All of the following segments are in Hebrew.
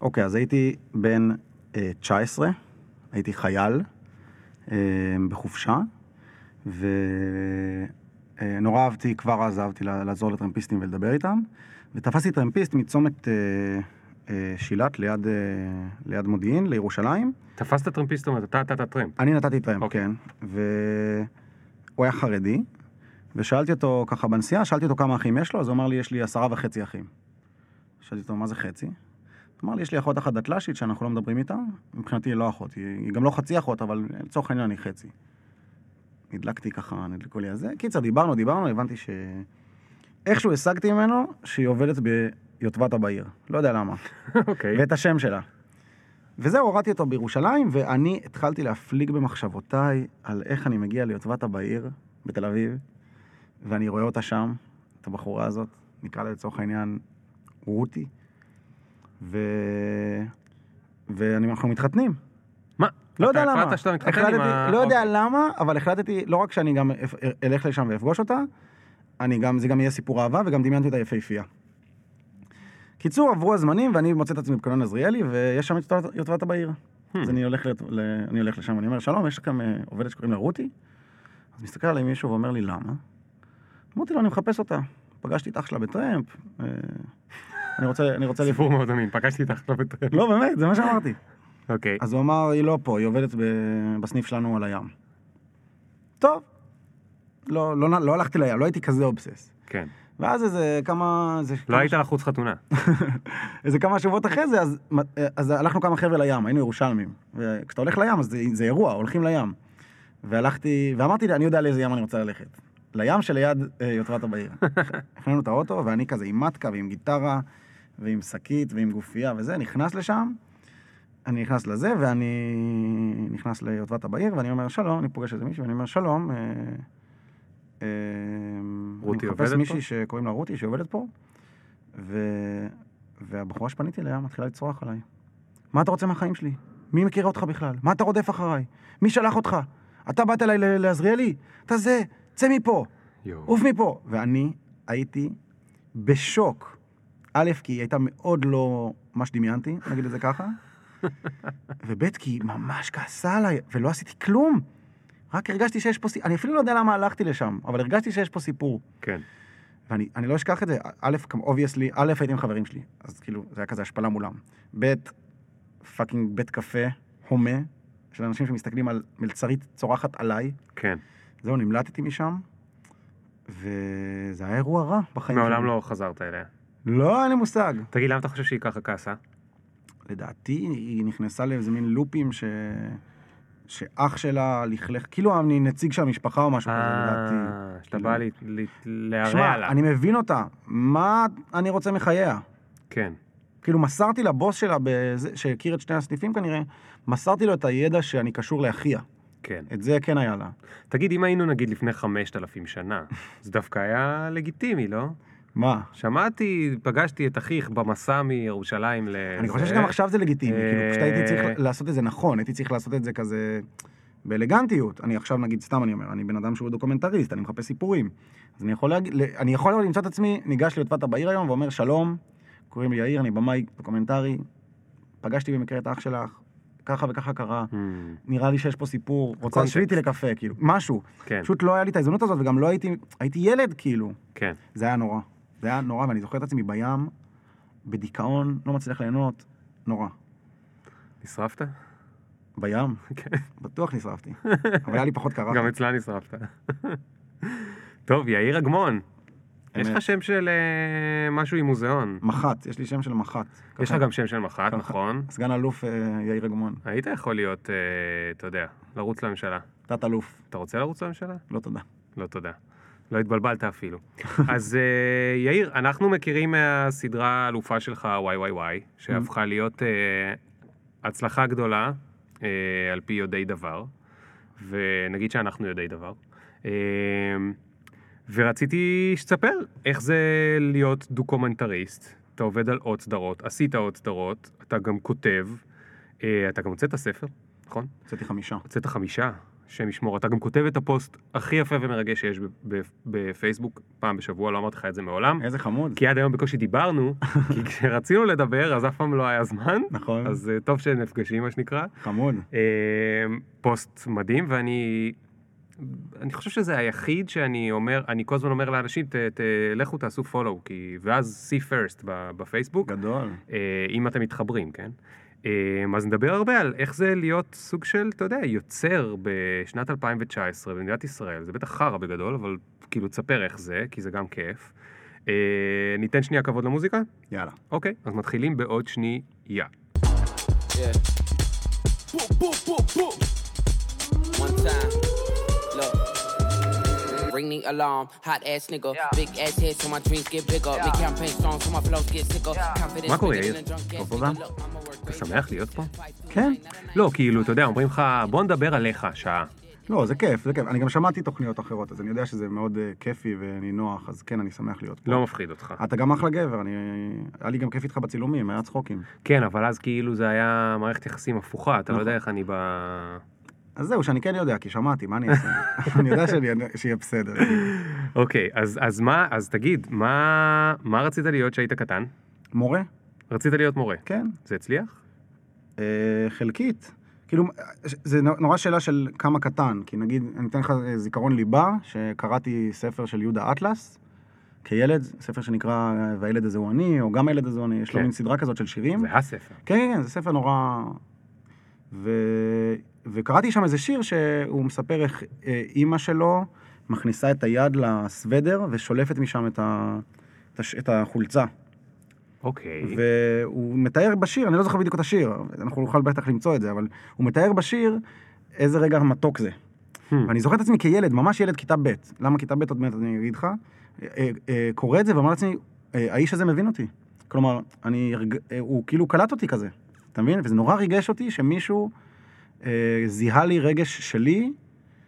אוקיי, אז הייתי בן אה, 19, הייתי חייל אה, בחופשה, ונורא אהבתי, כבר אז אהבתי לעזור לטרמפיסטים ולדבר איתם, ותפסתי טרמפיסט מצומת אה, אה, שילת ליד, אה, ליד מודיעין לירושלים. תפסת טרמפיסט, זאת אומרת, אתה אתה טרמפ. אני נתתי טרמפ, אוקיי. כן. והוא היה חרדי, ושאלתי אותו ככה בנסיעה, שאלתי אותו כמה אחים יש לו, אז הוא אמר לי, יש לי עשרה וחצי אחים. שאלתי אותו, מה זה חצי? אמר לי, יש לי אחות אחת דתל"שית שאנחנו לא מדברים איתה, מבחינתי היא לא אחות, היא, היא גם לא חצי אחות, אבל לצורך העניין היא חצי. נדלקתי ככה, נדלקו לי על זה. קיצר, דיברנו, דיברנו, הבנתי ש... איכשהו השגתי ממנו שהיא עובדת ביוטבתה בעיר. לא יודע למה. אוקיי. ואת השם שלה. וזהו, הורדתי אותו בירושלים, ואני התחלתי להפליג במחשבותיי על איך אני מגיע ליוטבתה בעיר, בתל אביב, ואני רואה אותה שם, את הבחורה הזאת, נקרא לה לצורך העניין רותי, ו... ואנחנו מתחתנים. מה? לא יודע למה. החלטת שאתה מתחתן עם החלטתי, ה... לא יודע אוקיי. למה, אבל החלטתי, לא רק שאני גם אלך לשם ואפגוש אותה, אני גם, זה גם יהיה סיפור אהבה, וגם דמיינתי אותה יפהפייה. קיצור, עברו הזמנים, ואני מוצא את עצמי בקנון עזריאלי, ויש שם את יוטבתה בעיר. Hmm. אז אני הולך, לת- ל... אני הולך לשם, ואני אומר, שלום, יש לכם אה, עובדת שקוראים לה רותי? אז מסתכל עליי מישהו ואומר לי, למה? אמרתי לו, אני מחפש אותה. פגשתי את אח שלה בטרמפ, אה, אני רוצה, אני רוצה... סיפור מאוד אמין, פגשתי אותך לא בטרמפ. לא, באמת, זה מה שאמרתי. אוקיי. אז הוא אמר, היא לא פה, היא עובדת בסניף שלנו על הים. טוב. לא, לא, לא הלכתי לים, לא הייתי כזה אובסס. כן. ואז איזה כמה... לא כמה היית לחוץ חתונה. איזה כמה שבועות אחרי זה, אז, אז הלכנו כמה חבר'ה לים, היינו ירושלמים. וכשאתה הולך לים, אז זה, זה אירוע, הולכים לים. והלכתי, ואמרתי, אני יודע לאיזה ים אני רוצה ללכת. לים שליד אה, יוטבתה בעיר. הכננו את האוטו, ואני כזה עם מטקה ועם גיטרה, ועם שקית ועם גופייה וזה, נכנס לשם. אני נכנס לזה, ואני נכנס ליוטבתה בעיר, ואני אומר, שלום, אני פוגש איזה מישהו, ואני אומר, שלום. אה, אה, רותי אני מחפש פה? מישהי שקוראים לה רותי, שעובדת פה, ו... והבחורה שפניתי אליה מתחילה לצרוח עליי. מה אתה רוצה מהחיים שלי? מי מכיר אותך בכלל? מה אתה רודף אחריי? מי שלח אותך? אתה באת אליי לעזריאלי? אתה זה, צא מפה. עוף מפה. ואני הייתי בשוק. א', כי היא הייתה מאוד לא מה שדמיינתי, נגיד את זה ככה, וב', כי היא ממש כעסה עליי, ולא עשיתי כלום. רק הרגשתי שיש פה סיפור, אני אפילו לא יודע למה הלכתי לשם, אבל הרגשתי שיש פה סיפור. כן. ואני אני לא אשכח את זה, א', obviously, א', הייתי עם חברים שלי, אז כאילו, זה היה כזה השפלה מולם. ב', fucking בית קפה, הומה, של אנשים שמסתכלים על מלצרית צורחת עליי. כן. זהו, נמלטתי משם, וזה היה אירוע רע בחיים מעולם שלי. לא חזרת אליה. לא, אין לי מושג. תגיד, למה אתה חושב שהיא ככה כעסה? לדעתי, היא נכנסה לאיזה מין לופים ש... שאח שלה לכלך, כאילו אני נציג של המשפחה או משהו כזה, לדעתי. אה, שאתה כאילו. בא ל- להרע לה. אני מבין אותה, מה אני רוצה מחייה? כן. כאילו מסרתי לבוס שלה, בזה, שהכיר את שני הסניפים כנראה, מסרתי לו את הידע שאני קשור לאחיה. כן. את זה כן היה לה. תגיד, אם היינו נגיד לפני 5,000 שנה, זה דווקא היה לגיטימי, לא? מה? שמעתי, פגשתי את אחיך במסע מירושלים ל... אני חושב שגם עכשיו זה לגיטימי, אה, כאילו פשוט הייתי צריך לעשות את זה נכון, הייתי צריך לעשות את זה כזה באלגנטיות. אני עכשיו נגיד, סתם אני אומר, אני בן אדם שהוא דוקומנטריסט, אני מחפש סיפורים. אז אני יכול להגיד, אני יכול למצוא את עצמי, ניגש ליוטבתה בעיר היום ואומר, שלום, קוראים לי יאיר, אני במאי דוקומנטרי, פגשתי במקרה את האח שלך, ככה וככה קרה, Hmm, נראה לי שיש פה סיפור, רוצה. לשבת איתי לקפה, כאילו, משהו. כן, פשוט לא היה לי את ההזדמנות הזאת, וגם לא הייתי, הייתי ילד, כאילו. כן. זה היה נורא. זה היה נורא, ואני זוכר את עצמי בים, בדיכאון, לא מצליח ליהנות, נורא. נשרפת? בים, כן. בטוח נשרפתי. אבל היה לי פחות קרה. גם אצלה נשרפת. טוב, יאיר אגמון. יש לך. שם של אה, משהו עם מוזיאון. מח"ט, יש לי שם של מח"ט. יש לך. גם שם של מח"ט. נכון? סגן אלוף אה, יאיר אגמון. היית יכול להיות, אה, אתה יודע, לרוץ לממשלה. תת אלוף, אתה רוצה לרוץ לממשלה? לא תודה. לא תודה. לא התבלבלת אפילו. אז אה, יאיר, אנחנו מכירים מהסדרה האלופה שלך, וואי וואי וואי, שהפכה להיות אה, הצלחה גדולה, אה, על פי יודעי דבר, ונגיד שאנחנו יודעי דבר. אה, ורציתי שתספר איך זה להיות דוקומנטריסט. אתה עובד על עוד סדרות, עשית עוד סדרות, אתה גם כותב, אה, אתה גם הוצאת ספר, נכון? הוצאתי חמישה. הוצאת חמישה, השם ישמור, אתה גם כותב את הפוסט הכי יפה ומרגש שיש בפייסבוק פעם בשבוע, לא אמרתי לך את זה מעולם. איזה חמוד. כי עד היום בקושי דיברנו, כי כשרצינו לדבר אז אף פעם לא היה זמן, נכון, אז אה, טוב שנפגשים מה שנקרא. חמוד. אה, פוסט מדהים ואני אני חושב שזה היחיד שאני אומר, אני כל הזמן אומר לאנשים, ת, ת, לכו תעשו follow, כי, ואז see first בפייסבוק, גדול. אה, אם אתם מתחברים, כן? אה, אז נדבר הרבה על איך זה להיות סוג של, אתה יודע, יוצר בשנת 2019 במדינת ישראל, זה בטח חרא בגדול, אבל כאילו תספר איך זה, כי זה גם כיף. אה, ניתן שנייה כבוד למוזיקה? יאללה. אוקיי, אז מתחילים בעוד שנייה. Yeah. Boop, boop, boop, boop. One time. Look. Ring the alarm, hot ass nigga. Big ass head so my dreams get bigger. Big campaign songs so my flows get sicker. Confidence אתה. שמח להיות פה? כן. לא, כאילו, אתה יודע, אומרים לך, בוא נדבר עליך שעה. לא, זה כיף, זה כיף. אני גם שמעתי תוכניות אחרות, אז אני יודע שזה מאוד אה, כיפי ואני נוח, אז כן, אני שמח להיות פה. לא מפחיד אותך. אתה גם אחלה גבר, אני... היה לי גם כיף איתך בצילומים, היה צחוקים. כן, אבל אז כאילו זה היה מערכת יחסים הפוכה, אתה לא נכון. יודע איך אני ב... אז זהו, שאני כן יודע, כי שמעתי, מה אני אעשה? אני יודע שאני- שיהיה בסדר. אוקיי, אז, אז מה, אז תגיד, מה, מה רצית להיות כשהיית קטן? מורה? רצית להיות מורה. כן. זה הצליח? אה, חלקית. כאילו, זה נורא שאלה של כמה קטן, כי נגיד, אני אתן לך אה, זיכרון ליבה, שקראתי ספר של יהודה אטלס, כילד, ספר שנקרא אה, והילד הזה הוא אני, או גם הילד הזה הוא אני, יש לו כן. מין סדרה כזאת של שירים. זה הספר. כן, כן, כן, זה ספר נורא... ו... וקראתי שם איזה שיר שהוא מספר איך אימא שלו מכניסה את היד לסוודר ושולפת משם את, ה... את החולצה. אוקיי. והוא מתאר בשיר, אני לא זוכר בדיוק את השיר, אנחנו נוכל בטח למצוא את זה, אבל הוא מתאר בשיר איזה רגע מתוק זה. Hmm. ואני זוכר את עצמי כילד, ממש ילד כיתה ב', למה כיתה ב' עוד מעט אני אגיד לך, אה, אה, קורא את זה ואומר לעצמי, אה, האיש הזה מבין אותי. כלומר, אני, הוא כאילו קלט אותי כזה, אתה מבין? וזה נורא ריגש אותי שמישהו אה, זיהה לי רגש שלי,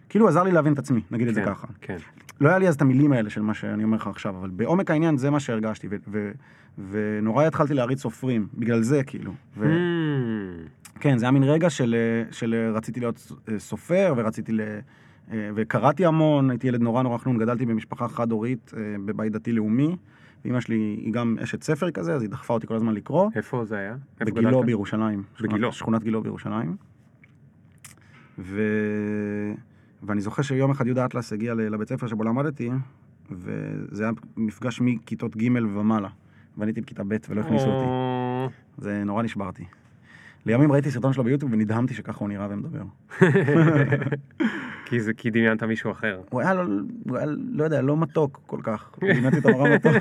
כאילו עזר לי להבין את עצמי, נגיד את זה כן, ככה. כן. לא היה לי אז את המילים האלה של מה שאני אומר לך עכשיו, אבל בעומק העניין זה מה שהרגשתי, ו- ו- ונורא התחלתי להריץ סופרים, בגלל זה כאילו. ו- Hmm. כן, זה היה מין רגע של, של רציתי להיות אה, סופר, ורציתי ל... אה, וקראתי המון, הייתי ילד נורא נורא חנון, גדלתי במשפחה חד-הורית אה, בבית דתי-לאומי, ואימא שלי היא גם אשת ספר כזה, אז היא דחפה אותי כל הזמן לקרוא. איפה זה היה? בגילו גדלת? בירושלים. בגילו. שכונת, שכונת גילו בירושלים. ו... ואני זוכר שיום אחד יהודה אטלס הגיע לבית ספר שבו למדתי, וזה היה מפגש מכיתות ג' ומעלה. ואני הייתי בכיתה ב' ולא הכניסו אותי. או, זה נורא נשברתי. לימים ראיתי סרטון שלו ביוטיוב ונדהמתי שככה הוא נראה ומדבר. כי זה כי דמיינת מישהו אחר. הוא היה, לא, הוא היה, לא יודע, לא מתוק כל כך. דמיינתי אותו נורא מתוק.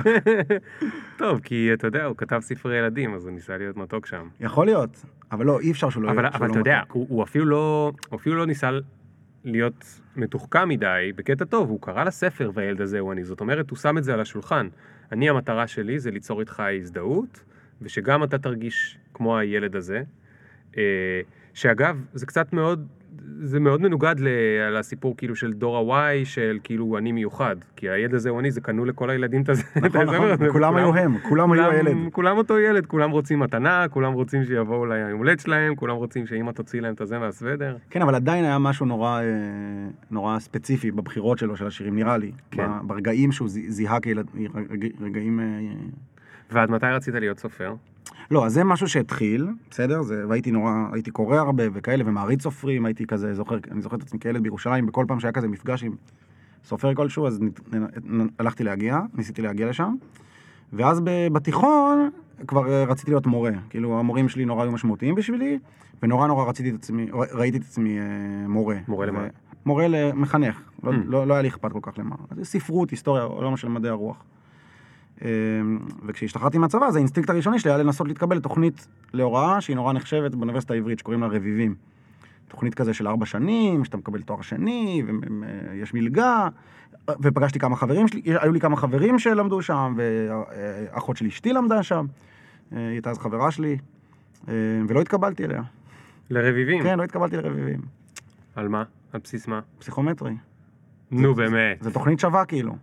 טוב, כי אתה יודע, הוא כתב ספרי ילדים, אז הוא ניסה להיות מתוק שם. יכול להיות, אבל לא, אי אפשר שהוא לא אבל, שהוא אבל לא אתה יודע, מתוק. הוא, הוא, אפילו לא, הוא אפילו לא ניסה להיות מתוחכם מדי, בקטע טוב, הוא קרא לספר והילד הזה הוא אני. זאת אומרת, הוא שם את זה על השולחן. אני, המטרה שלי זה ליצור איתך הזדהות, ושגם אתה תרגיש כמו הילד הזה. אה, שאגב, זה קצת מאוד, זה מאוד מנוגד לסיפור כאילו של דור ה-Y, של כאילו אני מיוחד. כי הילד הזה הוא אני, זה קנו לכל הילדים את הזה. נכון, נכון, כולם היו הם, כולם היו הילד. כולם אותו ילד, כולם רוצים מתנה, כולם רוצים שיבואו ליום הולדת שלהם, כולם רוצים שאמא תוציא להם את הזה מהסוודר. כן, אבל עדיין היה משהו נורא, אה, נורא ספציפי בבחירות שלו, של השירים, נראה לי. כן. ברגעים שהוא זי- זיהה כילד, רגע- רגעים... אה, ועד מתי רצית להיות סופר? לא, אז זה משהו שהתחיל, בסדר? זה, והייתי נורא, הייתי קורא הרבה וכאלה, ומעריץ סופרים, הייתי כזה, זוכר, אני זוכר את עצמי כילד בירושלים, בכל פעם שהיה כזה מפגש עם סופר כלשהו, אז נת, נ, נ, הלכתי להגיע, ניסיתי להגיע לשם, ואז בתיכון כבר אה, רציתי להיות מורה. כאילו, המורים שלי נורא היו משמעותיים בשבילי, ונורא נורא רציתי את עצמי, ראיתי את עצמי אה, מורה. מורה למה? מורה למחנך, לא, Mm. לא, לא היה לי אכפת כל כך למה. ספרות, היסטוריה, עולם של מדעי הרוח. אמ, וכשהשתחררתי מהצבא, אז האינסטינקט הראשוני שלי היה לנסות להתקבל לתוכנית להוראה שהיא נורא נחשבת באוניברסיטה העברית, שקוראים לה רביבים. תוכנית כזה של ארבע שנים, שאתה מקבל תואר שני, ויש מלגה, ופגשתי כמה חברים שלי, היו לי כמה חברים שלמדו שם, ואחות של אשתי למדה שם, היא הייתה אז חברה שלי, אה, ולא התקבלתי אליה. לרביבים? כן, לא התקבלתי לרביבים. על מה? על בסיס מה? פסיכומטרי. נו באמת. זו תוכנית שווה כאילו.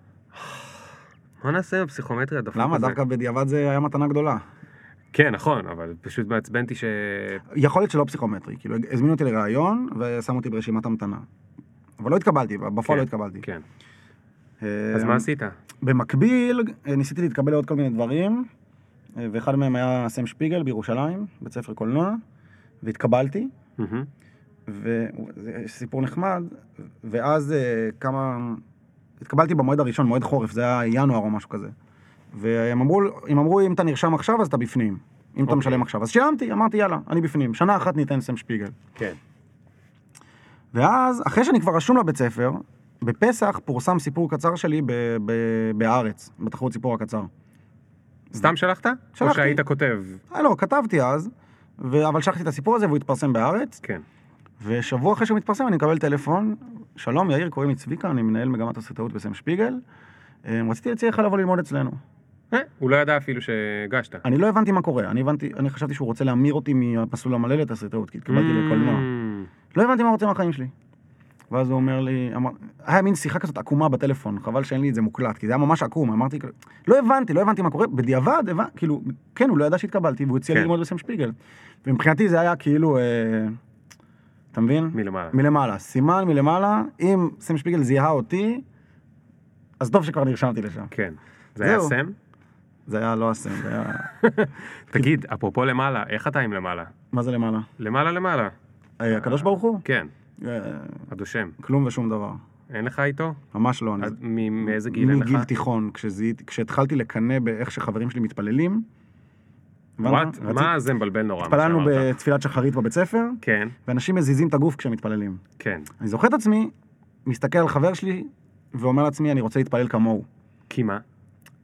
מה נעשה בפסיכומטריה הדפוק למה? הזה? דווקא בדיעבד זה היה מתנה גדולה. כן, נכון, אבל פשוט מעצבן אותי ש... יכול להיות שלא פסיכומטרי, כאילו הזמינו אותי לראיון ושמו אותי ברשימת המתנה. אבל לא התקבלתי, בפועל כן, לא התקבלתי. כן. אה, אז מה עשית? במקביל, אה, ניסיתי להתקבל לעוד כל מיני דברים, אה, ואחד מהם היה סם שפיגל בירושלים, בית ספר קולנוע, והתקבלתי. וזה סיפור נחמד, ואז כמה... התקבלתי במועד הראשון, מועד חורף, זה היה ינואר או משהו כזה. והם אמרו, הם אמרו, אם אתה נרשם עכשיו, אז אתה בפנים. אם אתה אוקיי. משלם עכשיו. אז שילמתי, אמרתי, יאללה, אני בפנים. שנה אחת ניתן סם שפיגל. כן. ואז, אחרי שאני כבר רשום לבית ספר, בפסח פורסם סיפור קצר שלי ב- ב- בהארץ, בתחרות סיפור הקצר. סתם שלחת? או שלחתי. שהיית כותב? אה, לא, כתבתי אז, ו... אבל שלחתי את הסיפור הזה והוא התפרסם בהארץ, כן. ושבוע אחרי שהוא מתפרסם אני מקבל טלפון, שלום יאיר, קוראים לי צביקה, אני מנהל מגמת הסרטאות בסם שפיגל, אה, רציתי להציע לך לבוא ללמוד אצלנו. אה, הוא לא ידע אפילו שהגשת. אני לא הבנתי מה קורה, אני הבנתי, אני חשבתי שהוא רוצה להמיר אותי מהמסלול המלא לתסריטאות, כי התקבלתי Mm. לקולנוע. לא הבנתי מה רוצה מהחיים שלי. ואז הוא אומר לי, אמר, היה מין שיחה כזאת עקומה בטלפון, חבל שאין לי את זה מוקלט, כי זה היה ממש עקום, אמרתי, לא הבנתי, לא הבנתי מה קורה, בדיעבד, הבנ... כאילו, כן, הוא לא ידע שהתקבלתי, והוא הציע לי כן. ללמוד בסם שפיגל. ומבחינתי זה היה כאילו, אה, אתה מבין? מלמעלה. מלמעלה, סימן מלמעלה, אם סם שפיגל זיהה אותי, אז טוב שכבר נרשמתי לשם. כן. זה היה זהו. סם? זה היה לא הסם, זה היה... תגיד, אפרופו למעלה, איך אתה עם למעלה? מה זה למעלה? למעלה למעלה. אה, הקדוש ברוך הוא? כן, אה, הדושם. כלום ושום דבר. אין לך איתו? ממש לא. אני- מאיזה גיל אין לך? מגיל תיכון, כשזיהיתי- כשהתחלתי לקנא באיך שחברים שלי מתפללים. וואט? מה זה מבלבל נורא? התפללנו. בתפילת שחרית בבית ספר, כן, ואנשים מזיזים את הגוף כשהם מתפללים. כן. אני זוכר את עצמי, מסתכל על חבר שלי, ואומר לעצמי, אני רוצה להתפלל כמוהו. כי מה?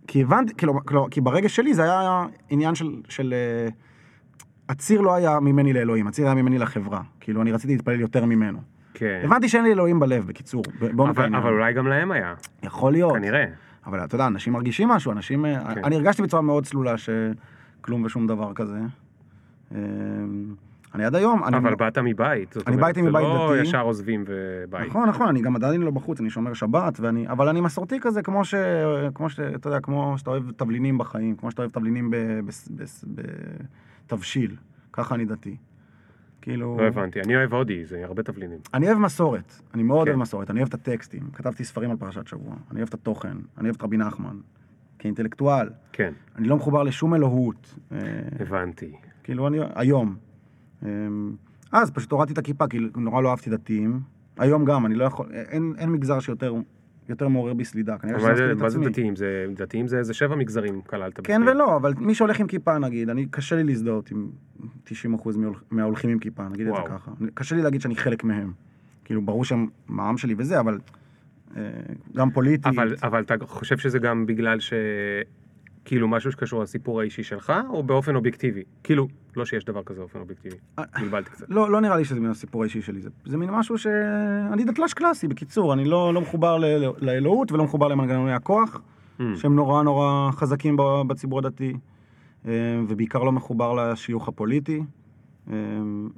כי הבנתי, כאילו, כאילו, כי ברגש שלי זה היה עניין של, של... אה, הציר לא היה ממני לאלוהים, הציר היה ממני לחברה. כאילו, אני רציתי להתפלל יותר ממנו. כן. הבנתי שאין לי אלוהים בלב, בקיצור. אבל. אבל אולי גם להם היה, יכול להיות. כנראה. אבל אתה יודע, אנשים מרגישים משהו, אנשים... כן. אני הרגשתי בצורה מאוד צלולה שכלום ושום דבר כזה. אמ, אני עד היום... אני... אבל באת מבית. אני באתי מבית זה לא דתי. ישר עוזבים ובית. נכון, נכון, אני גם עדיין לא בחוץ, אני שומר שבת, ואני, אבל אני מסורתי כזה, כמו ש... כמו ש... אתה יודע, כמו שאתה אוהב תבלינים בחיים, כמו שאתה אוהב תבלינים ב- ב- ב- בתבשיל. ככה אני דתי. כאילו... לא הבנתי, אני אוהב הודי, זה הרבה תבלינים. אני אוהב מסורת, אני מאוד כן. אוהב מסורת, אני אוהב את הטקסטים, כתבתי ספרים על פרשת שבוע, אני אוהב את התוכן, אני אוהב את רבי נחמן, כאינטלקטואל, כן, אני לא מחובר לשום אלוהות, אה, הבנתי. כאילו אני, היום. אה, אז פשוט הורדתי את הכיפה, כי נורא לא אהבתי דתיים, היום גם, אני לא יכול, אין, אין מגזר שיותר יותר מעורר בי סלידה, כנראה שזה זה- את מה זה עצמי. דתיים? זה- דתיים זה איזה שבע מגזרים כללת כן בפנים. ולא, אבל מי שהולך עם כיפה נגיד, אני, קשה לי להזדהות עם 90% מההולכ- מההולכים עם כיפה, נגיד את וואו. זה ככה. קשה לי להגיד שאני חלק מהם. כאילו, ברור שהם מהעם שלי וזה, אבל גם פוליטית. אבל, אבל אתה חושב שזה גם בגלל ש... כאילו משהו שקשור לסיפור האישי שלך, או באופן אובייקטיבי? כאילו, לא שיש דבר כזה באופן אובייקטיבי. אה, בלבלתי קצת. לא, לא נראה לי שזה מן הסיפור האישי שלי, זה, זה מין משהו ש... אני דתל"ש קלאסי, בקיצור, אני לא, לא מחובר ל, לאלוהות ולא מחובר למנגנוני הכוח, Mm. שהם נורא נורא חזקים בציבור הדתי, אה, ובעיקר לא מחובר לשיוך הפוליטי. אה,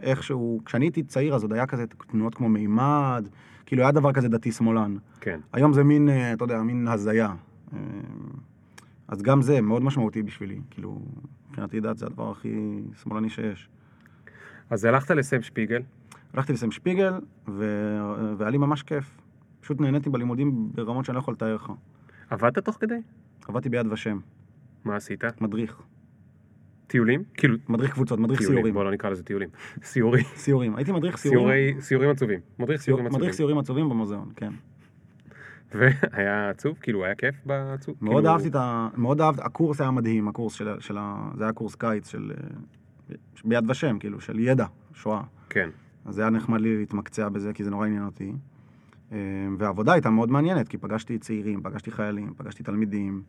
איכשהו, כשאני הייתי צעיר אז עוד היה כזה תנועות כמו מימד, כאילו היה דבר כזה דתי-שמאלן. כן. היום זה מין, אה, אתה יודע, מין הזיה. אה, אז גם זה מאוד משמעותי בשבילי, כאילו, מבחינתי דת זה הדבר הכי שמאלני שיש. אז הלכת לסם שפיגל, הלכתי לסם שפיגל, ו... והיה לי ממש כיף. פשוט נהניתי בלימודים ברמות שאני לא יכול לתאר לך. עבדת תוך כדי? עבדתי ביד ושם, מה עשית? מדריך. טיולים? כאילו, מדריך קבוצות, מדריך טיולים, סיורים. בוא לא נקרא לזה טיולים. סיורים. סיורים. הייתי מדריך סיורים. סיורי, סיורים עצובים. מדריך סיור- סיורים עצובים. מדריך סיורים עצובים במוזיאון, כן. והיה עצוב? כאילו, היה כיף בעצוב? מאוד כאילו- אהבתי את ה... מאוד אהבתי, הקורס היה מדהים, הקורס של, של ה... זה היה קורס קיץ של... אה, ביד ושם, כאילו, של ידע, שואה. כן. אז זה היה נחמד לי להתמקצע בזה, כי זה נורא עניין אותי. אה, והעבודה הייתה מאוד מעניינת, כי פגשתי צעירים, פגשתי חיילים, פגשתי תלמידים,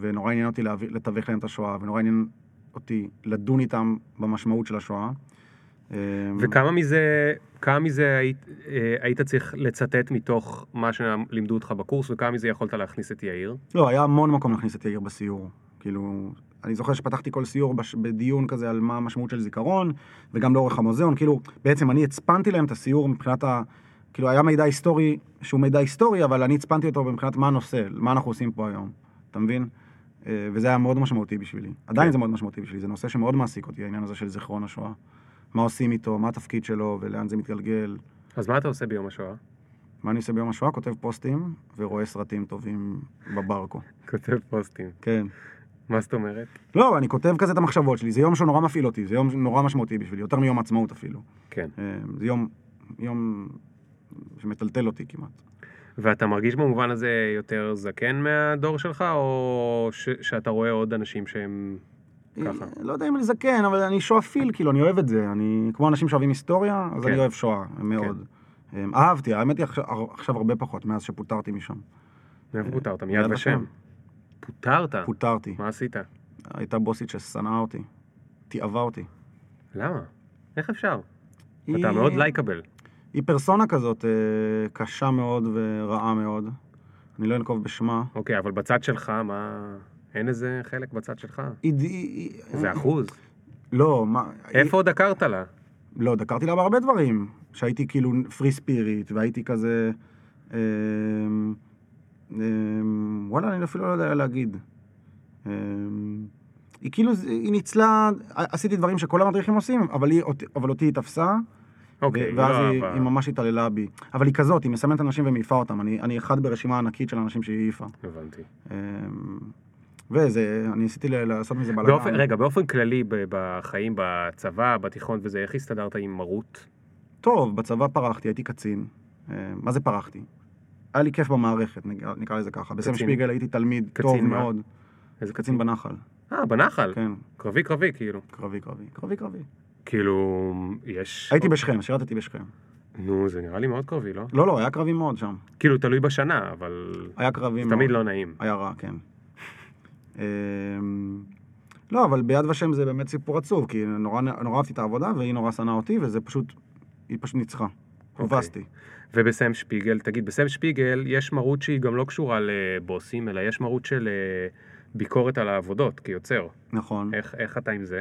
ונורא עניין אותי לתווך להם את השואה, ונורא עניין אותי לדון איתם במשמעות של השואה. אה, וכמה מזה, כמה מזה היית, אה, היית צריך לצטט מתוך מה שלימדו אותך בקורס, וכמה מזה יכולת להכניס את יאיר? לא, היה המון מקום להכניס את יאיר בסיור. כאילו, אני זוכר שפתחתי כל סיור בש... בדיון כזה על מה המשמעות של זיכרון, וגם לאורך המוזיאון, כאילו, בעצם אני הצפנתי להם את הסיור מבחינת ה... כאילו, היה מידע היסטורי, שהוא מידע היסטורי, אבל אני הצפנתי אותו מבחינת מה הנושא, מה אנחנו עושים פה היום, אתה מבין? אה, וזה היה מאוד משמעותי בשבילי. עדיין כן. זה מאוד משמעותי בשבילי, זה נושא שמאוד מעסיק אותי, העניין הזה של זיכרון השואה. מה עושים איתו, מה התפקיד שלו, ולאן זה מתגלגל. אז מה אתה עושה ביום השואה? מה אני עושה ביום השואה? כותב פוסטים ורואה סרטים טובים בברקו. כותב פוסטים. כן. מה זאת אומרת? לא, אני כותב כזה את המחשבות שלי, זה יום שהוא נורא מפעיל אותי, זה יום נורא משמעותי בשבילי, יותר מיום העצמאות אפילו. כן. אה, זה יום, יום שמטלטל אותי כמעט. ואתה מרגיש במובן הזה יותר זקן מהדור שלך, או ש- שאתה רואה עוד אנשים שהם ככה? לא יודע אם אני זקן, אבל אני שואפיל, כאילו, אני אוהב את זה. אני, כמו אנשים שאוהבים היסטוריה, אז כן. אני אוהב שואה, מאוד. אה, אהבתי, האמת היא עכשיו, עכשיו הרבה פחות, מאז שפוטרתי משם. מאיפה פוטרת? מיד. ושם. פוטרת? פוטרתי. מה עשית? הייתה בוסית ששנאה אותי. תיעבה אותי. למה? איך אפשר? היא- אתה מאוד לייקבל. היא פרסונה כזאת, אה, קשה מאוד ורעה מאוד. אני לא אנקוב בשמה. אוקיי, אבל בצד שלך, מה... אין איזה חלק בצד שלך? איזה אחוז? לא, מה... איפה עוד דקרת לה? לא, דקרתי לה בהרבה דברים. שהייתי כאילו פרי ספיריט, והייתי כזה... אמ, אמ, וואלה, אני אפילו לא יודע להגיד. היא כאילו, היא ניצלה, עשיתי דברים שכל המדריכים עושים, אבל, היא, אבל אותי היא תפסה, אוקיי, ואז לא, היא, אבל- היא ממש התעללה בי. אבל היא כזאת, היא מסמנת אנשים ומעיפה אותם. אני, אני אחד ברשימה ענקית של אנשים שהיא העיפה. הבנתי. אמ, וזה, אני ניסיתי לעשות מזה בלאגן. באופן, רגע, באופן כללי, בחיים, בצבא, בתיכון וזה, איך הסתדרת עם מרות? טוב, בצבא פרחתי, הייתי קצין. אה, מה זה פרחתי? היה לי כיף במערכת, נקרא, לזה ככה. בסם קצין. שפיגל הייתי תלמיד קצין טוב מה? מאוד. איזה קצין בנחל, אה, בנחל. כן. קרבי קרבי, כאילו. קרבי, קרבי. קרבי, קרבי. כאילו, יש... הייתי בשכם, שירתתי בשכם. נו, זה נראה לי מאוד קרבי, לא? לא, לא, היה קרבי מאוד שם. כאילו, תלוי בשנה, אבל... היה קרבי מאוד. תמיד לא נעים. היה רע, כן. אמ, לא, אבל ביד ושם זה באמת סיפור עצוב, כי נורא, נורא אהבתי את העבודה, והיא נורא שנאה אותי, וזה פשוט, היא פשוט ניצחה. הובסתי. ובסם שפיגל, תגיד, בסם שפיגל יש מרות שהיא גם לא קשורה לבוסים, אלא יש מרות של אה, ביקורת על העבודות, כיוצר. נכון. איך, איך אתה עם זה?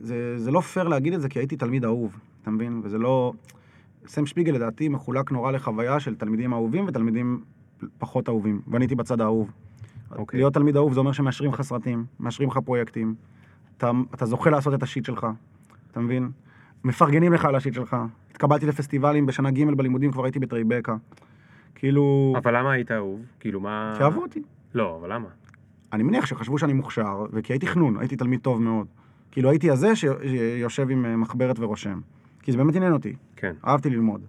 זה, זה לא פייר להגיד את זה, כי הייתי תלמיד אהוב, אתה מבין? וזה לא... סם שפיגל לדעתי מחולק נורא לחוויה של תלמידים אהובים ותלמידים פחות אהובים, ואני הייתי בצד האהוב. אוקיי. להיות תלמיד אהוב זה אומר שמאשרים לך סרטים, מאשרים לך פרויקטים, אתה, אתה זוכה לעשות את השיט שלך, אתה מבין? מפרגנים לך על השיט שלך. התקבלתי לפסטיבלים בשנה ג' בלימודים, כבר הייתי בטרייבקה. כאילו, אבל למה היית אהוב? כאילו, מה... שאהבו אותי. לא, אבל למה? אני מניח שחשבו שאני מוכשר, וכי הייתי חנון, הייתי תלמיד טוב מאוד. כאילו הייתי הזה שיושב עם אה, מחברת ורושם. כי זה באמת עניין אותי, כן. אהבתי ללמוד.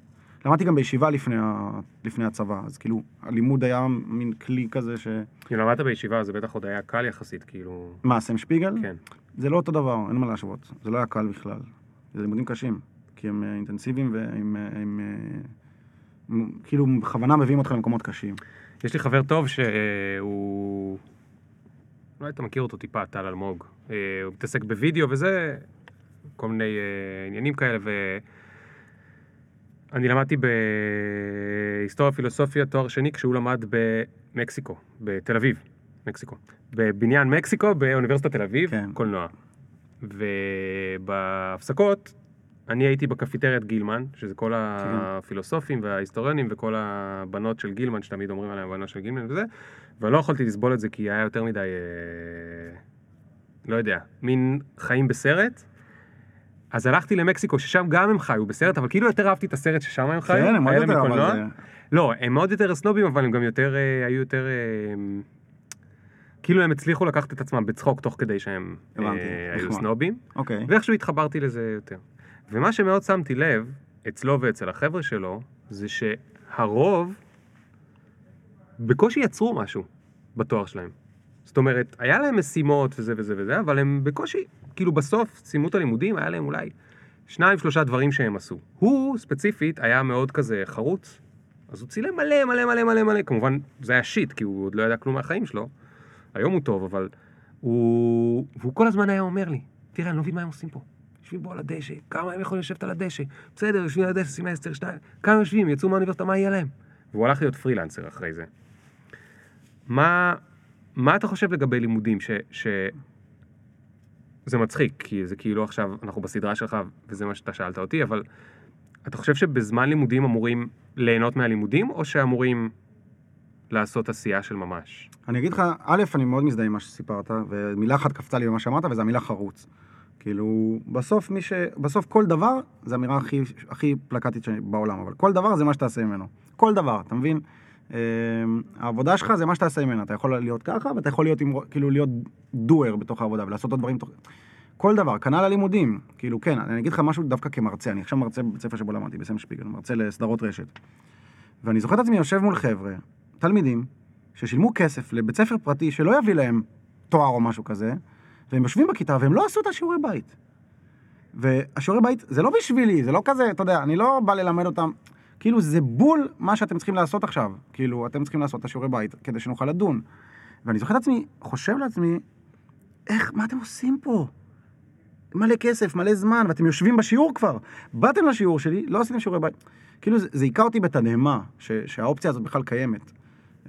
למדתי גם בישיבה לפני, ה... לפני הצבא, אז כאילו, הלימוד היה מין כלי כזה ש... אם למדת בישיבה, זה בטח עוד היה קל יחסית, כאילו... מה, סם שפיגל? כן. זה לא אותו דבר, אין מה להשוות. זה לא היה קל בכלל. זה לימודים קשים, כי הם אה, אינטנסיביים והם אה, הם, הם, כאילו בכוונה מביאים אותך למקומות קשים. יש לי חבר טוב שהוא... אולי אתה מכיר אותו טיפה, טל אלמוג. אה, הוא מתעסק בווידאו וזה, כל מיני אה, עניינים כאלה, ו... אני למדתי בהיסטוריה פילוסופיה תואר שני כשהוא למד במקסיקו, בתל אביב, מקסיקו. בבניין מקסיקו באוניברסיטת תל אביב, כן. קולנוע. ובהפסקות, אני הייתי בקפיטריית גילמן, שזה כל הפילוסופים וההיסטוריונים וכל הבנות של גילמן, שתמיד אומרים עליהם הבנות של גילמן וזה, ולא יכולתי לסבול את זה כי היה יותר מדי, אה, לא יודע, מין חיים בסרט. אז הלכתי למקסיקו, ששם גם הם חיו בסרט, אבל כאילו יותר אהבתי את הסרט ששם הם חיו. כן, הם עוד יותר. אבל זה... לא, הם מאוד יותר סנובים, אבל הם גם יותר, אה, היו יותר... אה, כאילו הם הצליחו לקחת את עצמם בצחוק תוך כדי שהם הבנתי, אה, היו נחמד. סנובים, אוקיי. ואיכשהו התחברתי לזה יותר. ומה שמאוד שמתי לב, אצלו ואצל החבר'ה שלו, זה שהרוב בקושי יצרו משהו בתואר שלהם. זאת אומרת, היה להם משימות וזה וזה וזה, אבל הם בקושי, כאילו בסוף סיימו את הלימודים, היה להם אולי שניים, שלושה דברים שהם עשו. הוא ספציפית היה מאוד כזה חרוץ, אז הוא צילם מלא מלא מלא מלא מלא, כמובן זה היה shit, כי הוא עוד לא ידע כלום מהחיים שלו. היום הוא טוב, אבל הוא... והוא כל הזמן היה אומר לי, תראה, אני לא מבין מה הם עושים פה. יושבים פה על הדשא, כמה הם יכולים לשבת על הדשא? בסדר, יושבים על הדשא, סמסטר שתיים, כמה יושבים, יצאו מהאוניברסיטה, מה יהיה להם? והוא הלך להיות פרילנסר אחרי זה. מה, מה אתה חושב לגבי לימודים? ש, ש... זה מצחיק, כי זה כאילו עכשיו, אנחנו בסדרה שלך, וזה מה שאתה שאלת אותי, אבל אתה חושב שבזמן לימודים אמורים ליהנות מהלימודים, או שאמורים לעשות עשייה של ממש? אני אגיד לך, א', אני מאוד מזדהה עם מה שסיפרת, ומילה אחת קפצה לי במה שאמרת, וזה המילה חרוץ. כאילו, בסוף מי ש... בסוף כל דבר, זו אמירה הכי, הכי פלקטית בעולם, אבל כל דבר זה מה שתעשה ממנו. כל דבר, אתה מבין? אה, העבודה שלך זה מה שתעשה ממנה. אתה יכול להיות ככה, ואתה יכול להיות, עם, כאילו, להיות דואר בתוך העבודה ולעשות עוד דברים תוך... כל דבר, כנ"ל הלימודים. כאילו, כן, אני אגיד לך משהו דווקא כמרצה. אני עכשיו מרצה בבית ספר שבו למדתי, בסם שפיגל, מרצה לסדרות רשת. ואני זוכר את עצמי יושב מול חבר'ה, תלמידים, ששילמו כסף לבית ספר פרטי שלא יביא להם תואר או משהו כזה, והם יושבים בכיתה והם לא עשו את השיעורי בית. והשיעורי בית זה לא בשבילי, זה לא כזה, אתה יודע, אני לא בא ללמד אותם, כאילו זה בול מה שאתם צריכים לעשות עכשיו. כאילו, אתם צריכים לעשות את השיעורי בית כדי שנוכל לדון. ואני זוכר את עצמי, חושב לעצמי, איך, מה אתם עושים פה? מלא כסף, מלא זמן, ואתם יושבים בשיעור כבר. באתם לשיעור שלי, לא עשיתם שיעורי בית. כאילו, זה זה היכה אותי בתדהמה, שהאופציה הזאת בכלל קיימת.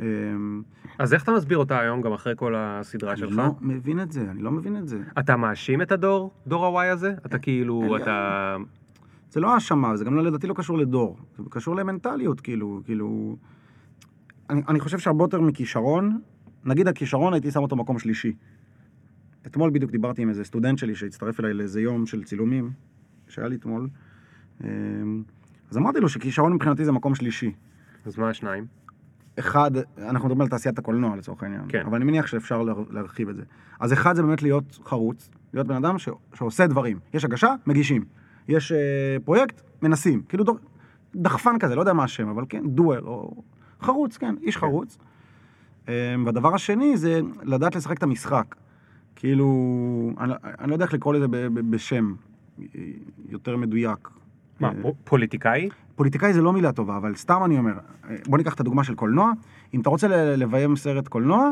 אמ, אז איך אתה מסביר אותה היום, גם אחרי כל הסדרה אני שלך? לא מבין את זה, אני לא מבין את זה. אתה מאשים את הדור, דור ה-Y הזה? אתה אין כאילו, אתה... זה לא האשמה, זה גם לא, לדעתי לא קשור לדור, זה קשור למנטליות, כאילו, כאילו... אני, אני חושב שהרבה יותר מכישרון, נגיד הכישרון הייתי שם אותו מקום שלישי. אתמול בדיוק דיברתי עם איזה סטודנט שלי שהצטרף אליי לאיזה יום של צילומים, שהיה לי אתמול. אמ, אז אמרתי לו שכישרון מבחינתי זה מקום שלישי. אז מה השניים? אחד, אנחנו מדברים על תעשיית הקולנוע לצורך העניין, כן. אבל אני מניח שאפשר לה- להרחיב את זה. אז אחד זה באמת להיות חרוץ, להיות בן אדם ש, שעושה דברים. יש הגשה, מגישים. יש אה, פרויקט, מנסים. כאילו דור, דחפן כזה, לא יודע מה השם, אבל כן, דואר, או חרוץ, כן, איש חרוץ. אה, והדבר השני זה לדעת לשחק את המשחק. כאילו, אני, אני לא יודע איך לקרוא לזה ב, ב, בשם אה, יותר מדויק. מה, אה, פו- פוליטיקאי? פוליטיקאי זה לא מילה טובה, אבל סתם אני אומר, בוא ניקח את הדוגמה של קולנוע, אם אתה רוצה לביים סרט קולנוע,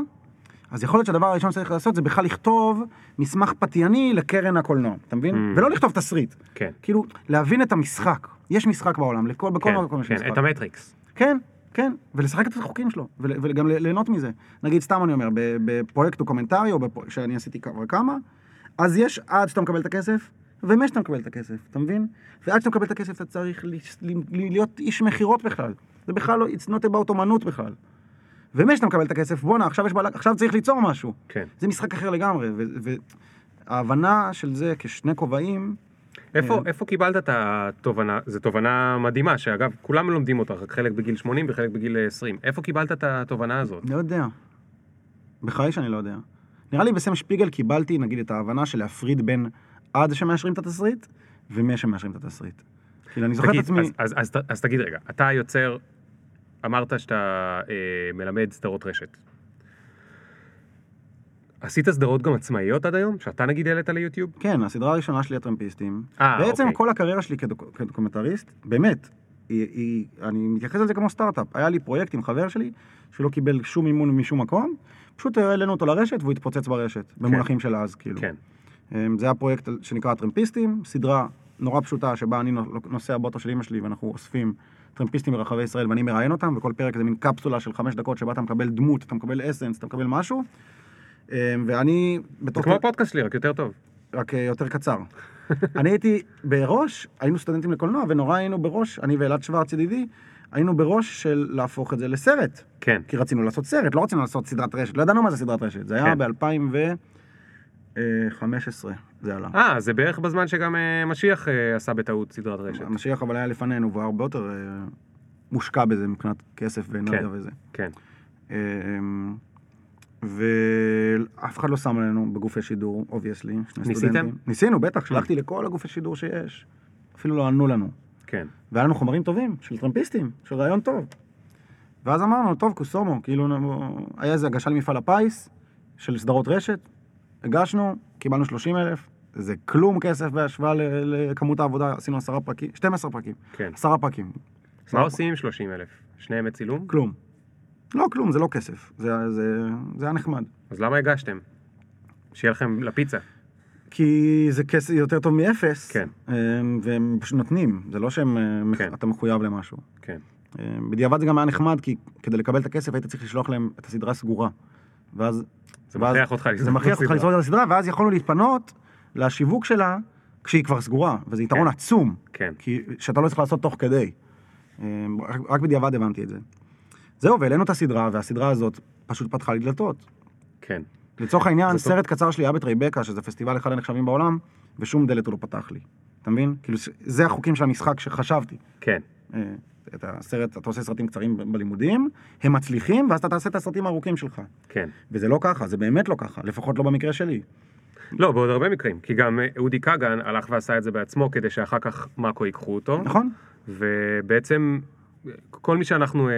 אז יכול להיות שהדבר הראשון שצריך לעשות זה בכלל לכתוב מסמך פתייני לקרן הקולנוע, אתה מבין? Mm. ולא לכתוב תסריט. כן. כאילו, להבין את המשחק. יש משחק בעולם, לכל, בכל כן, מקום יש כן, משחק. את המטריקס. כן, כן, ולשחק את החוקים שלו, וגם ליהנות מזה. נגיד, סתם אני אומר, בפרויקט דוקומנטרי, או בפ- שאני עשיתי כבר כמה, אז יש עד שאתה מקבל את הכסף, ומשאתה מקבל את הכסף, אתה מבין? ועד שאתה מקבל את הכסף אתה צריך להיות איש מכירות בכלל. זה בכלל לא, it's not about אומנות בכלל. ומשאתה מקבל את הכסף, בואנה, עכשיו, בעל- עכשיו צריך ליצור משהו. כן. זה משחק אחר לגמרי, וההבנה של זה כשני כובעים, איפה, אה. איפה קיבלת את התובנה? זו תובנה מדהימה, שאגב, כולם לומדים אותה, רק חלק בגיל 80 וחלק בגיל 20. איפה קיבלת את התובנה הזאת? לא יודע. בחיי שאני לא יודע. נראה לי בסם שפיגל קיבלתי, נגיד, את ההבנה של להפריד בין עד שמאשרים את התסריט, ומי שמאשרים את התסריט. כאילו, אני זוכר את תגיד, עצמי... אז, אז, אז, אז תגיד רגע, אתה יוצר, אמרת שאתה אה, מלמד סדרות רשת. עשית סדרות גם עצמאיות עד היום? שאתה נגיד העלית ליוטיוב? כן, הסדרה הראשונה שלי, הטרמפיסטים. אה, בעצם אוקיי. כל הקריירה שלי כדוק, כדוקומנטריסט, באמת, היא, היא, אני מתייחס לזה כמו סטארט-אפ. היה לי פרויקט עם חבר שלי, שלא קיבל שום מימון משום מקום, פשוט העלינו אותו לרשת והוא התפוצץ ברשת, במונחים של אז, כאילו. כן. אמ, זה היה פרויקט שנקרא הטרמפיסטים, סדרה נורא פשוטה שבה אני נוסע באוטו של אמא שלי ואנחנו אוספים טרמפיסטים ברחבי ישראל ואני מראיין אותם, וכל פרק זה מין קפסולה של חמש דקות שבה אתה מקבל דמות, אתה מקבל אסנס, אתה מקבל משהו. אמ, ואני זה. כמו הפודקאסט שלי, רק יותר טוב. רק אה, יותר קצר. אני הייתי בראש, היינו סטודנטים לקולנוע ונורא היינו בראש, אני ואלעד שוורץ ידידי, היינו בראש של להפוך את זה לסרט. כן. כי רצינו לעשות סרט, לא רצינו לעשות סדרת רשת, לא ידענו מה זה סדרת רשת, זה היה כן. ב-2015, זה עלה. אה, זה בערך בזמן שגם אה, משיח אה, עשה בטעות סדרת רשת. המשיח אבל היה לפנינו, והוא הרבה יותר אה, מושקע בזה מבחינת כסף ואנרגיה כן. וזה. כן. אה, ואף אחד לא שם עלינו בגופי שידור, obviously, ניסיתם? ניסינו, בטח, שלחתי לכל הגופי שידור שיש. אפילו לא ענו לנו. כן. והיה לנו חומרים טובים, של טרמפיסטים, של רעיון טוב. ואז אמרנו, טוב, קוסומו, כאילו, היה איזה הגשה למפעל הפיס, של סדרות רשת, הגשנו, קיבלנו 30 אלף, זה כלום כסף בהשוואה לכמות העבודה, עשינו עשרה פרקים, 12 פרקים, כן. עשרה פרקים. מה עושים עם 30 אלף? שני ימי צילום? כלום. לא, כלום, זה לא כסף, זה, זה, זה היה נחמד. אז למה הגשתם? שיהיה לכם לפיצה. כי זה כסף יותר טוב מאפס, כן. אמ, והם פשוט נותנים, זה לא שאתה כן. כן. מחויב למשהו. כן. אמ, בדיעבד זה גם היה נחמד, כי כדי לקבל את הכסף היית צריך לשלוח להם את הסדרה סגורה. ואז... זה מכריח אותך. לסגור את הסדרה, ואז יכולנו להתפנות לשיווק שלה כשהיא כבר סגורה, וזה יתרון כן. עצום, כן. כי שאתה לא צריך לעשות תוך כדי. אמ, רק, רק בדיעבד הבנתי את זה. זהו, והעלינו את הסדרה, והסדרה הזאת פשוט פתחה לי דלתות. כן. לצורך העניין, זה טוב. סרט קצר שלי היה בטרייבקה, שזה פסטיבל אחד הנחשבים בעולם, ושום דלת הוא לא פתח לי. אתה מבין? כאילו, זה החוקים של המשחק שחשבתי. כן. את הסרט, אתה עושה סרטים קצרים בלימודים, הם מצליחים, ואז אתה תעשה את הסרטים הארוכים שלך. כן. וזה לא ככה, זה באמת לא ככה, לפחות לא במקרה שלי. לא, בעוד הרבה מקרים, כי גם אה, אודי כגן הלך ועשה את זה בעצמו כדי שאחר כך מאקו ייקחו אותו, נכון? ובעצם כל מי שאנחנו אה,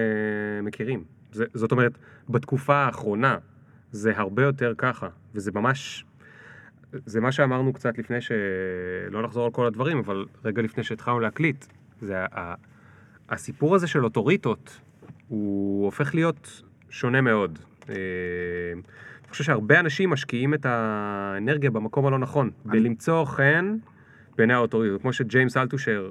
מכירים, זה, זאת אומרת, בתקופה האחרונה זה הרבה יותר ככה, וזה ממש, זה מה שאמרנו קצת לפני שלא נחזור על כל הדברים, אבל רגע לפני שהתחלנו להקליט, זה ה... הסיפור הזה של אוטוריטות, הוא הופך להיות שונה מאוד. אה, אני חושב שהרבה אנשים משקיעים את האנרגיה במקום הלא נכון, בלמצוא חן בעיני האוטוריטות, כמו שג'יימס אלטושר,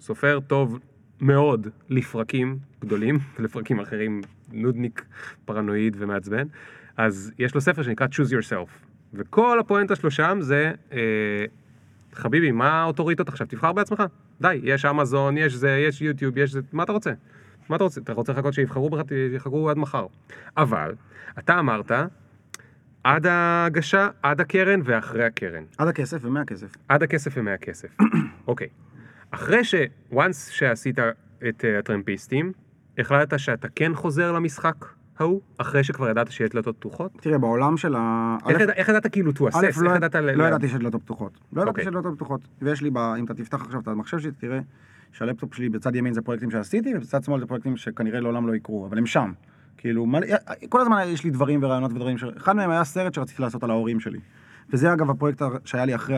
סופר טוב מאוד לפרקים גדולים, ולפרקים אחרים נודניק, פרנואיד ומעצבן, אז יש לו ספר שנקרא Choose Yourself, וכל הפואנטה שלו שם זה, אה, חביבי, מה האוטוריטות עכשיו? תבחר בעצמך. די, יש אמזון, יש זה, יש יוטיוב, יש זה, מה אתה רוצה? מה אתה רוצה? אתה רוצה לחכות שיבחרו בך, יחכו עד מחר. אבל, אתה אמרת, עד ההגשה, עד הקרן ואחרי הקרן. עד הכסף ומהכסף. עד הכסף ומהכסף. אוקיי. אחרי ש... once שעשית את אה, הטרמפיסטים, החלטת שאתה כן חוזר למשחק ההוא, אחרי שכבר ידעת שיש דלתות פתוחות? תראה, בעולם של ה... איך ידעת כאילו to assess? איך לא- ידעת... ל- לא ידעתי שיש דלתות פתוחות. לא ידעתי אוקיי. שיש דלתות פתוחות. ויש לי, אם אתה תפתח עכשיו את המחשב שלי, תראה שהלפטופ שלי בצד ימין זה פרויקטים שעשיתי, ובצד שמאל זה פרויקטים שכנראה לעולם לא יקרו, אבל הם שם. כאילו, מלא- כל הזמן יש לי דברים ורעיונות ודברים ש... אחד מהם היה סרט שרציתי לעשות על ההורים שלי. וזה אגב הפרויקט שהיה לי אחרי.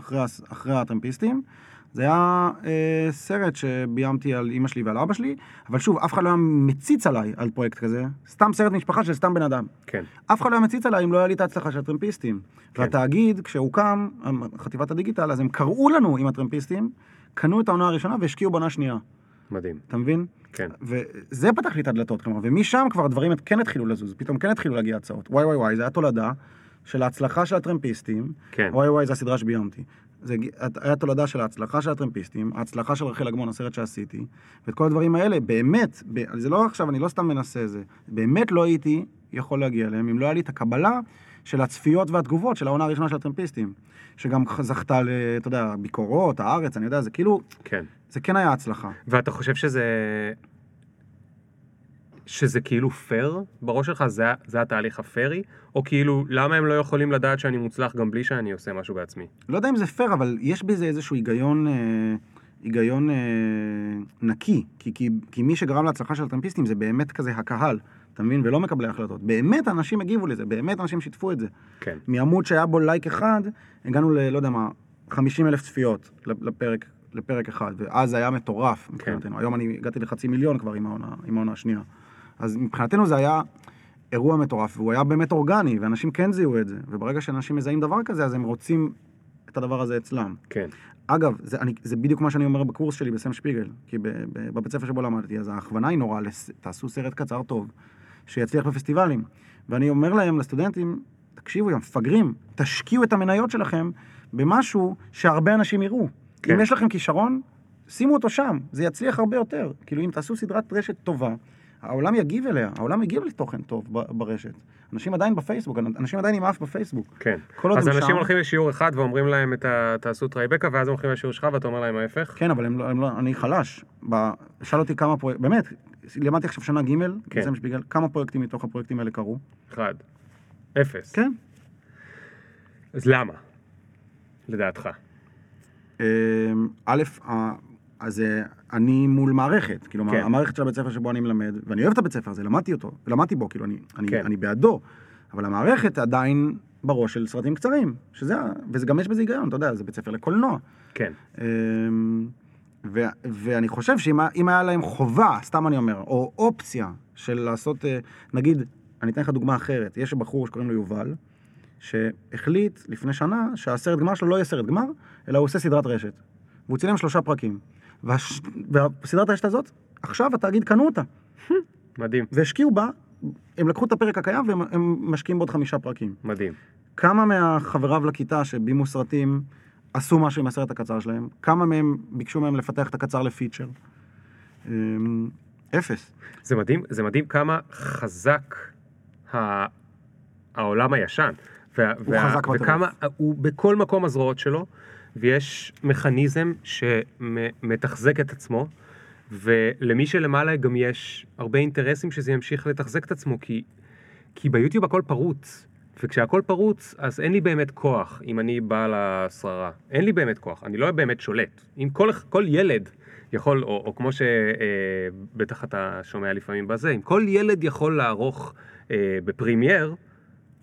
אחרי. אחרי הטרמפיסטים. זה היה אה, סרט שביימתי על אימא שלי ועל אבא שלי, אבל שוב, אף אחד לא היה מציץ עליי על פרויקט כזה. סתם סרט משפחה של סתם בן אדם. כן, אף אחד לא היה מציץ עליי אם לא היה לי את ההצלחה של הטרמפיסטים. כן. והתאגיד, כשהוקם, חטיבת הדיגיטל, אז הם קראו לנו עם הטרמפיסטים, קנו את העונה הראשונה והשקיעו בעונה שנייה. מדהים. אתה מבין? כן. וזה פתח לי את הדלתות, כלומר, ומשם כבר הדברים כן התחילו לזוז, פתאום כן התחילו להגיע הצעות. וואי וואי וואי, זה היה תולדה של ההצלחה של הטרמפיסטים. כן. וואי וואי, זו הסדרה שביימתי. זה היה תולדה של ההצלחה של הטרמפיסטים, ההצלחה של רחל אגמון, הסרט שעשיתי, ואת כל הדברים האלה, באמת, ב- זה לא עכשיו, אני לא סתם מנסה זה, באמת לא הייתי יכול להגיע אליהם אם לא היה לי את הקבלה של הצפיות והתגובות של העונה הראשונה של הטרמפיסטים, שגם זכתה ל... אתה יודע, ביקורות, הארץ, אני יודע, זה כאילו, כן. זה כן היה הצלחה. ואתה חושב שזה... שזה כאילו פייר בראש שלך? זה, זה התהליך הפיירי? או כאילו, למה הם לא יכולים לדעת שאני מוצלח גם בלי שאני עושה משהו בעצמי? לא יודע אם זה פייר, אבל יש בזה איזשהו היגיון, אה, היגיון אה, נקי. כי, כי, כי מי שגרם להצלחה של הטרמפיסטים זה באמת כזה הקהל, אתה מבין? ולא מקבלי החלטות. באמת אנשים הגיבו לזה, באמת אנשים שיתפו את זה. כן. מעמוד שהיה בו לייק אחד, הגענו ל... לא יודע מה, 50 אלף צפיות לפרק, לפרק אחד, ואז זה היה מטורף מבחינתנו. היום אני הגעתי לחצי מיליון כבר עם העונה, עם העונה השנייה. אז מבחינתנו זה היה אירוע מטורף, והוא היה באמת אורגני, ואנשים כן זיהו את זה. וברגע שאנשים מזהים דבר כזה, אז הם רוצים את הדבר הזה אצלם. כן. אגב, זה, אני, זה בדיוק מה שאני אומר בקורס שלי בסם שפיגל, כי בבית ספר שבו למדתי, אז ההכוונה היא נורא, לס, תעשו סרט קצר טוב, שיצליח בפסטיבלים. ואני אומר להם, לסטודנטים, תקשיבו, יא מפגרים, תשקיעו את המניות שלכם במשהו שהרבה אנשים יראו. כן. אם יש לכם כישרון, שימו אותו שם, זה יצליח הרבה יותר. כאילו, אם תעשו סדרת רשת טובה, העולם יגיב אליה, העולם יגיב לתוכן טוב ברשת. אנשים עדיין בפייסבוק, אנשים עדיין עם אף בפייסבוק. כן. כל עוד אז אנשים שם- הולכים לשיעור אחד ואומרים להם את ה... תעשו טרייבקה, ואז הם הולכים לשיעור שלך ואתה אומר להם ההפך? כן, אבל הם לא, הם לא, אני חלש. ב... שאל אותי כמה פרויקטים, באמת, למדתי עכשיו שנה ג' כן. בסם שפיגל, כמה פרויקטים מתוך הפרויקטים האלה קרו? אחד. אפס. כן. אז למה? לדעתך. אמ, א', אז אה, אני מול מערכת, כאילו, כן. המערכת של הבית ספר שבו אני מלמד, ואני אוהב את הבית ספר הזה, למדתי אותו, למדתי בו, כאילו, אני, אני, כן. אני בעדו, אבל המערכת עדיין בראש של סרטים קצרים, שזה, וזה גם יש בזה היגיון, אתה יודע, זה בית ספר לקולנוע. כן. אמ, ו, ואני חושב שאם היה- אם היה להם חובה, סתם אני אומר, או אופציה של לעשות, אה, נגיד, אני אתן לך דוגמה אחרת, יש בחור שקוראים לו יובל, שהחליט לפני שנה שהסרט גמר שלו לא יהיה סרט גמר, אלא הוא עושה סדרת רשת. והוא צילם שלושה פרקים. והש... והסדרת הרשת הזאת, עכשיו התאגיד קנו אותה, מדהים. והשקיעו בה, הם לקחו את הפרק הקיים והם הם משקיעים בעוד חמישה פרקים. מדהים. כמה מהחבריו לכיתה שבימו סרטים עשו משהו עם הסרט הקצר שלהם? כמה מהם ביקשו מהם לפתח את הקצר לפיצ'ר? אמ, אפס. זה מדהים, זה מדהים כמה חזק העולם הישן. וה, הוא חזק בטירוף. וכמה, הוא בכל מקום הזרועות שלו, ויש מכניזם שמתחזק את עצמו, ולמי שלמעלה גם יש הרבה אינטרסים שזה ימשיך לתחזק את עצמו, כי, כי ביוטיוב הכל פרוץ. וכשהכל פרוץ, אז אין לי באמת כוח אם אני בעל השררה. אין לי באמת כוח, אני לא באמת שולט. אם כל, כל ילד יכול, או, או כמו שבטח אתה שומע לפעמים בזה, אם כל ילד יכול לערוך אה, בפרימייר,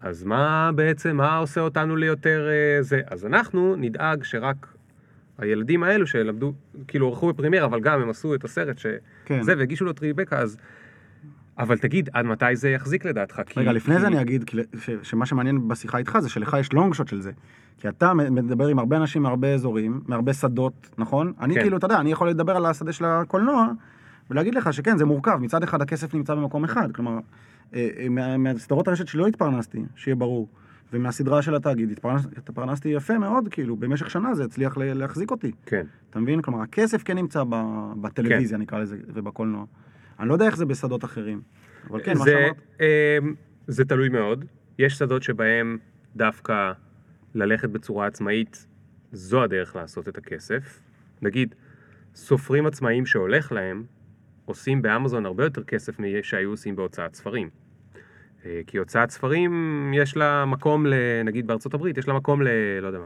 אז מה בעצם, מה עושה אותנו ליותר אה, זה? אז אנחנו נדאג שרק הילדים האלו שלמדו, כאילו ערכו בפרימייר, אבל גם הם עשו את הסרט שזה, כן. והגישו לו טריבקה, אז... אבל תגיד, עד מתי זה יחזיק לדעתך? כי- רגע, לפני כי- זה אני אגיד כי- ש- שמה שמעניין בשיחה איתך זה שלך יש לונג שוט של זה. כי אתה מדבר עם הרבה אנשים מהרבה אזורים, מהרבה שדות, נכון? אני כן. כאילו, אתה יודע, אני יכול לדבר על השדה של הקולנוע, ולהגיד לך שכן, זה מורכב. מצד אחד הכסף נמצא במקום אחד, כלומר, מה- מהסדרות הרשת שלא התפרנסתי, שיהיה ברור, ומהסדרה של התאגיד התפרנס- התפרנסתי יפה מאוד, כאילו, במשך שנה זה הצליח להחזיק אותי. כן. אתה מבין? כלומר, הכסף כן נמצא בטלוויזיה, נקרא לזה, ובקולנוע. אני לא יודע איך זה בשדות אחרים, אבל כן, מה זה, שאמרת. אמ, זה תלוי מאוד. יש שדות שבהם דווקא ללכת בצורה עצמאית, זו הדרך לעשות את הכסף. נגיד, סופרים עצמאיים שהולך להם, עושים באמזון הרבה יותר כסף משהיו עושים בהוצאת ספרים. אה, כי הוצאת ספרים, יש לה מקום, ל, נגיד בארצות הברית, יש לה מקום ל... לא יודע מה.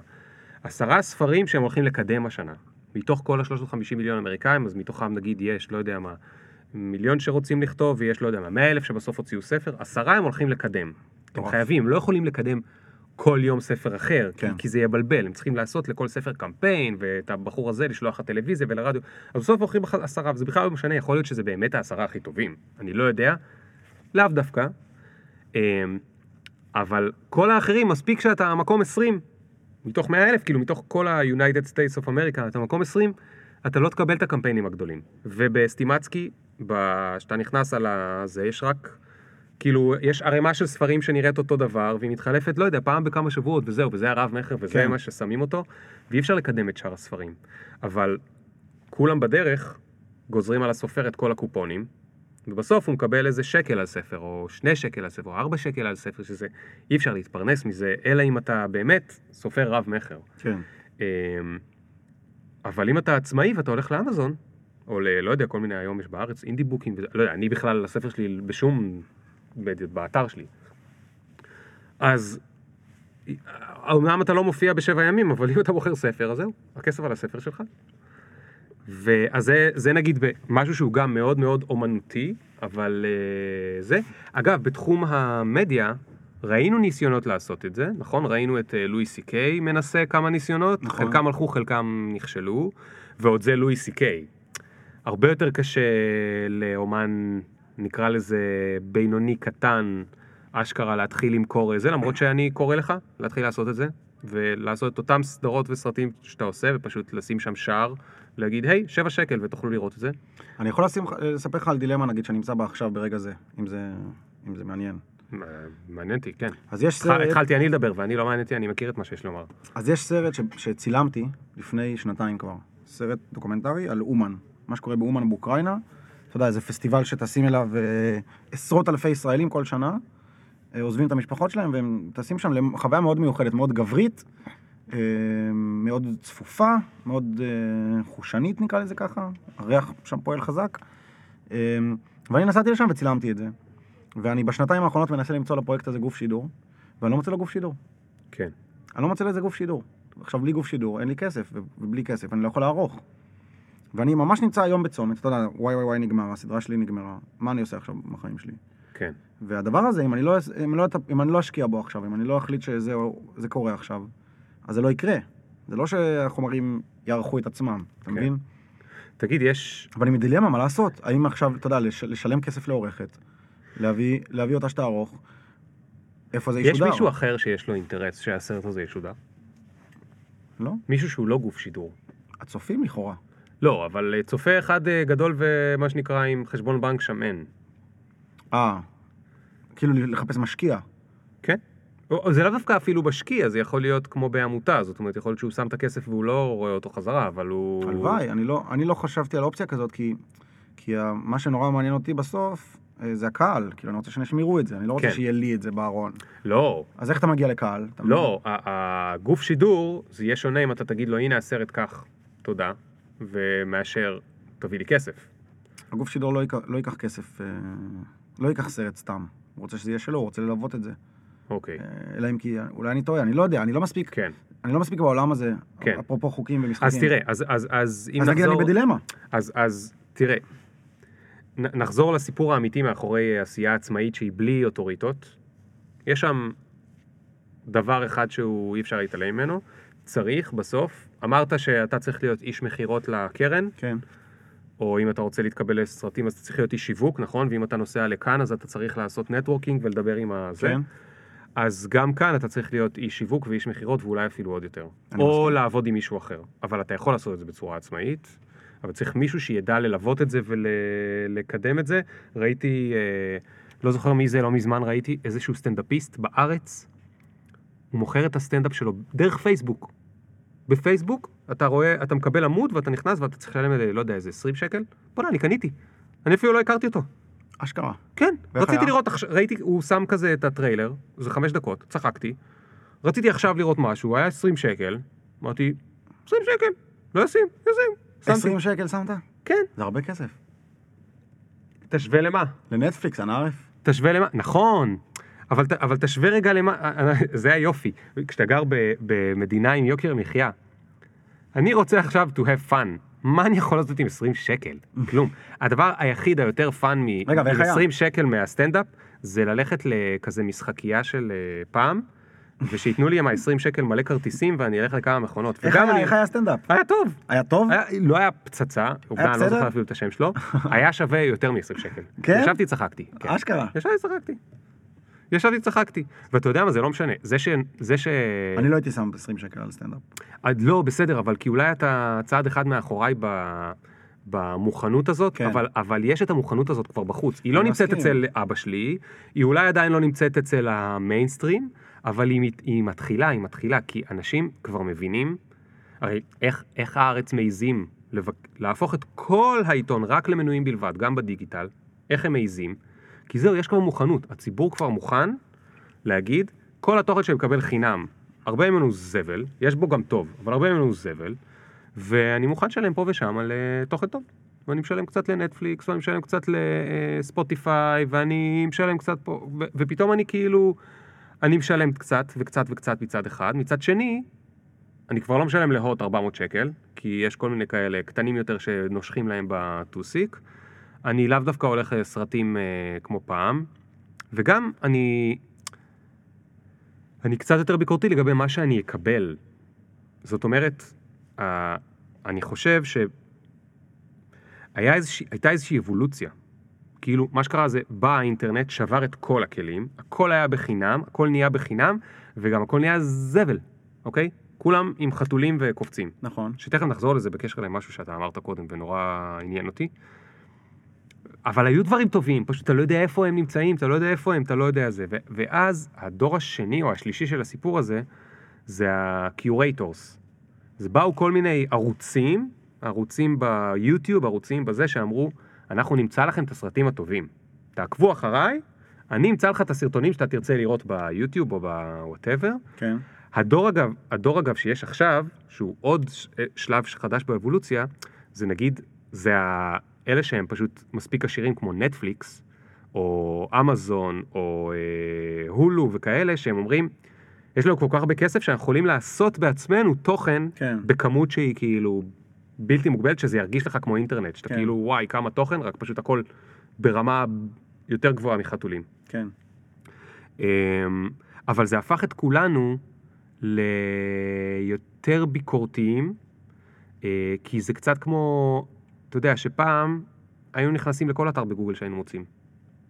עשרה ספרים שהם הולכים לקדם השנה. מתוך כל ה-350 מיליון אמריקאים, אז מתוכם נגיד יש, לא יודע מה, מיליון שרוצים לכתוב, ויש, לא יודע מה, 100 אלף שבסוף הוציאו ספר, עשרה הם הולכים לקדם. הם. חייבים, לא יכולים לקדם כל יום ספר אחר, כן. כי, כי זה יבלבל, הם צריכים לעשות לכל ספר קמפיין, ואת הבחור הזה לשלוח לטלוויזיה ולרדיו, אז בסוף הולכים עשרה, וזה בכלל לא משנה, יכול להיות שזה באמת העשרה הכי טובים, אני לא יודע, לאו דווקא, אבל כל האחרים, מספיק שאתה מקום 20, מתוך 100 אלף, כאילו מתוך כל ה-United States of America, אתה מקום 20, אתה לא תקבל את הקמפיינים הגדולים. ובסטימצקי, כשאתה נכנס על הזה, יש רק, כאילו, יש ערימה של ספרים שנראית אותו דבר, והיא מתחלפת, לא יודע, פעם בכמה שבועות, וזהו, וזה הרב מכר, וזה כן. מה ששמים אותו, ואי אפשר לקדם את שאר הספרים. אבל כולם בדרך גוזרים על הסופר את כל הקופונים, ובסוף הוא מקבל איזה שקל על ספר, או שני שקל על ספר, או ארבע שקל על ספר, שזה, אי אפשר להתפרנס מזה, אלא אם אתה באמת סופר רב מכר. כן. אמ, אבל אם אתה עצמאי ואתה הולך לאמזון, או ל... לא יודע, כל מיני היום יש בארץ, אינדי בוקים, לא יודע, אני בכלל, הספר שלי בשום, באתר שלי. אז, אמנם אתה לא מופיע בשבע ימים, אבל אם אתה בוחר ספר, אז זהו, הכסף על הספר שלך. ואז זה, זה נגיד משהו שהוא גם מאוד מאוד אומנותי, אבל uh, זה. אגב, בתחום המדיה, ראינו ניסיונות לעשות את זה, נכון? ראינו את uh, לואי סי קיי מנסה כמה ניסיונות, נכון. חלקם הלכו, חלקם נכשלו, ועוד זה לואי סי קיי. הרבה יותר קשה לאומן, נקרא לזה בינוני קטן, אשכרה להתחיל למכור את זה, למרות שאני קורא לך להתחיל לעשות את זה, ולעשות את אותם סדרות וסרטים שאתה עושה, ופשוט לשים שם שער, להגיד, היי, שבע שקל ותוכלו לראות את זה. אני יכול לשים, לספר לך על דילמה, נגיד, שאני נמצא בה עכשיו ברגע זה, אם זה, אם זה מעניין. מעניין אותי, כן. אז יש סרט, התחלתי אני לדבר, ואני לא מעניין אותי, אני מכיר את מה שיש לומר. אז יש סרט ש, שצילמתי לפני שנתיים כבר. סרט דוקומנטרי על אומן. מה שקורה באומן באוקראינה. אתה יודע, זה פסטיבל שטסים אליו אה, עשרות אלפי ישראלים כל שנה. אה, עוזבים את המשפחות שלהם והם טסים שם לחוויה מאוד מיוחדת, מאוד גברית, מאוד צפופה, מאוד אה, חושנית נקרא לזה ככה. הריח שם פועל חזק. אה, ואני נסעתי לשם וצילמתי את זה. ואני בשנתיים האחרונות מנסה למצוא לפרויקט הזה גוף שידור, ואני לא מוצא לו גוף שידור. כן. אני לא מוצא לזה גוף שידור. עכשיו, בלי גוף שידור, אין לי כסף, ובלי כסף אני לא יכול לערוך. ואני ממש נמצא היום בצומת, אתה יודע, וואי וואי וואי נגמר, הסדרה שלי נגמרה. מה אני עושה עכשיו בחיים שלי? כן. והדבר הזה, אם אני לא, אם לא, אם אני לא אשקיע בו עכשיו, אם אני לא אחליט שזה זה קורה עכשיו, אז זה לא יקרה. זה לא שהחומרים יערכו את עצמם, אתה כן. מבין? תגיד, יש... אבל אני מדילמה, מה לעשות? האם עכשיו, אתה יודע, לש, לשלם כסף לעורכת, להביא, להביא אותה שתערוך, איפה זה יש ישודר? מישהו אחר שיש לו אינטרס שהסרט הזה ישודר? לא? מישהו שהוא לא גוף שידור. הצופים לכאורה. לא, אבל אה, צופה אחד אה, גדול ומה שנקרא עם חשבון בנק שמן. אה, כאילו לחפש משקיע. כן. זה לאו דווקא אפילו משקיע, זה יכול להיות כמו בעמותה, זאת אומרת, יכול להיות שהוא שם את הכסף והוא לא רואה אותו חזרה, אבל הוא... הלוואי, אני לא, אני לא חשבתי על אופציה כזאת, כי, כי מה שנורא מעניין אותי בסוף, אה, זה הקהל, כאילו, אני רוצה שאנשים יראו את זה, אני לא רוצה כן. שיהיה לי את זה בארון. לא, אז איך אתה מגיע לקהל? אתה לא, הגוף שידור, זה יהיה שונה אם אתה תגיד לו, הנה הסרט, קח, תודה, ומאשר, תביא לי כסף. הגוף שידור לא ייקח, לא ייקח כסף, אה, לא ייקח סרט סתם. הוא רוצה שזה יהיה שלו, הוא רוצה ללוות את זה. אוקיי, אלא אם כי, אולי אני טועה, אני לא יודע, אני לא מספיק, כן. אני לא מספיק בעולם הזה, כן. אפרופו חוקים ומשחקים. אז תראה, אז, אז, אז אם אז נגיד אני נחזור... בדילמה. אז, אז תראה, נחזור לסיפור האמיתי מאחורי עשייה עצמאית שהיא בלי אוטוריטות. יש שם דבר אחד שהוא אי אפשר להתעלם ממנו. צריך בסוף, אמרת שאתה צריך להיות איש מכירות לקרן, כן. או אם אתה רוצה להתקבל לסרטים אז אתה צריך להיות איש שיווק, נכון? ואם אתה נוסע לכאן אז אתה צריך לעשות נטוורקינג ולדבר עם הזה. כן. אז גם כאן אתה צריך להיות איש שיווק ואיש מכירות ואולי אפילו עוד יותר. או מסכים. לעבוד עם מישהו אחר. אבל אתה יכול לעשות את זה בצורה עצמאית, אבל צריך מישהו שידע ללוות את זה ולקדם את זה. ראיתי, אה, לא זוכר מי זה, לא מזמן ראיתי איזשהו סטנדאפיסט בארץ, הוא מוכר את הסטנדאפ שלו דרך פייסבוק. בפייסבוק אתה רואה, אתה מקבל עמוד ואתה נכנס ואתה צריך לשלם, לא יודע, איזה 20 שקל? בוא'נה, אני קניתי. אני אפילו לא הכרתי אותו. אשכרה. כן, רציתי היה? לראות, ראיתי, הוא שם כזה את הטריילר, זה חמש דקות, צחקתי. רציתי עכשיו לראות משהו, היה 20 שקל, אמרתי, 20 שקל, לא ישים, ישים. שמתי. 20 שקל שמת? כן. זה הרבה כסף. תשווה למה? לנטפליקס, אנא ערף. תשווה למה? נכון. אבל, אבל תשווה רגע למה, זה היופי. כשאתה גר ב, במדינה עם יוקר מחיה, אני רוצה עכשיו to have fun. מה אני יכול לעשות עם 20 שקל? כלום. הדבר היחיד היותר fun מ- רגע, ואיך היה? 20 שקל מהסטנדאפ, זה ללכת לכזה משחקייה של אה, פעם, ושיתנו לי עם ה-20 שקל מלא כרטיסים ואני אלך לכמה מכונות. איך היה- אני- איך היה הסטנדאפ? היה טוב. היה טוב? היה, לא היה פצצה, עובדה, אני לא? זוכר אפילו את השם שלו, היה שווה יותר מ-20 שקל. כן? ישבתי, צחקתי. כן. אשכרה. ישבתי, צחקתי. ישבתי, צחקתי. ואתה יודע מה, זה לא משנה. זה ש... זה ש... אני לא הייתי שם 20 שקל על סטנדאפ. עד לא, בסדר, אבל כי אולי אתה צעד אחד מאחוריי ב... במוכנות הזאת, כן. אבל, אבל יש את המוכנות הזאת כבר בחוץ. היא לא נמצאת מסכים. אצל אבא שלי, היא אולי עדיין לא נמצאת אצל המיינסטרים, אבל היא, היא מתחילה, היא מתחילה, כי אנשים כבר מבינים, הרי איך, איך הארץ מעיזים לבק... להפוך את כל העיתון רק למנויים בלבד, גם בדיגיטל, איך הם מעיזים? כי זהו, יש כבר מוכנות, הציבור כבר מוכן להגיד, כל התוכן שאני מקבל חינם, הרבה ממנו זבל, יש בו גם טוב, אבל הרבה ממנו זבל, ואני מוכן לשלם פה ושם על uh, תוכן טוב. ואני משלם קצת לנטפליקס, ואני משלם קצת לספוטיפיי, ואני משלם קצת פה, ו- ופתאום אני כאילו, אני משלם קצת וקצת וקצת מצד אחד, מצד שני, אני כבר לא משלם להוט 400 שקל, כי יש כל מיני כאלה קטנים יותר שנושכים להם בטוסיק. אני לאו דווקא הולך לסרטים אה, כמו פעם, וגם אני... אני קצת יותר ביקורתי לגבי מה שאני אקבל. זאת אומרת, אה, אני חושב שהייתה איזושהי, הייתה איזושהי אבולוציה. כאילו, מה שקרה זה, בא האינטרנט, שבר את כל הכלים, הכל היה בחינם, הכל נהיה בחינם, וגם הכל נהיה זבל, אוקיי? כולם עם חתולים וקופצים. נכון. שתכף נחזור לזה בקשר למשהו שאתה אמרת קודם ונורא עניין אותי. אבל היו דברים טובים, פשוט אתה לא יודע איפה הם נמצאים, אתה לא יודע איפה הם, אתה לא יודע זה. ו- ואז הדור השני או השלישי של הסיפור הזה, זה ה-Curators. אז באו כל מיני ערוצים, ערוצים ביוטיוב, ערוצים בזה, שאמרו, אנחנו נמצא לכם את הסרטים הטובים. תעקבו אחריי, אני אמצא לך את הסרטונים שאתה תרצה לראות ביוטיוב או בוואטאבר. כן. הדור אגב, הדור אגב שיש עכשיו, שהוא עוד ש- שלב חדש באבולוציה, זה נגיד, זה ה- אלה שהם פשוט מספיק עשירים כמו נטפליקס, או אמזון, או אה, הולו וכאלה, שהם אומרים, יש לנו כל כך הרבה כסף שאנחנו יכולים לעשות בעצמנו תוכן כן. בכמות שהיא כאילו בלתי מוגבלת, שזה ירגיש לך כמו אינטרנט, שאתה כן. כאילו, וואי, כמה תוכן, רק פשוט הכל ברמה יותר גבוהה מחתולים. כן. אמ, אבל זה הפך את כולנו ליותר ביקורתיים, אה, כי זה קצת כמו, אתה יודע, שפעם היינו נכנסים לכל אתר בגוגל שהיינו מוצאים.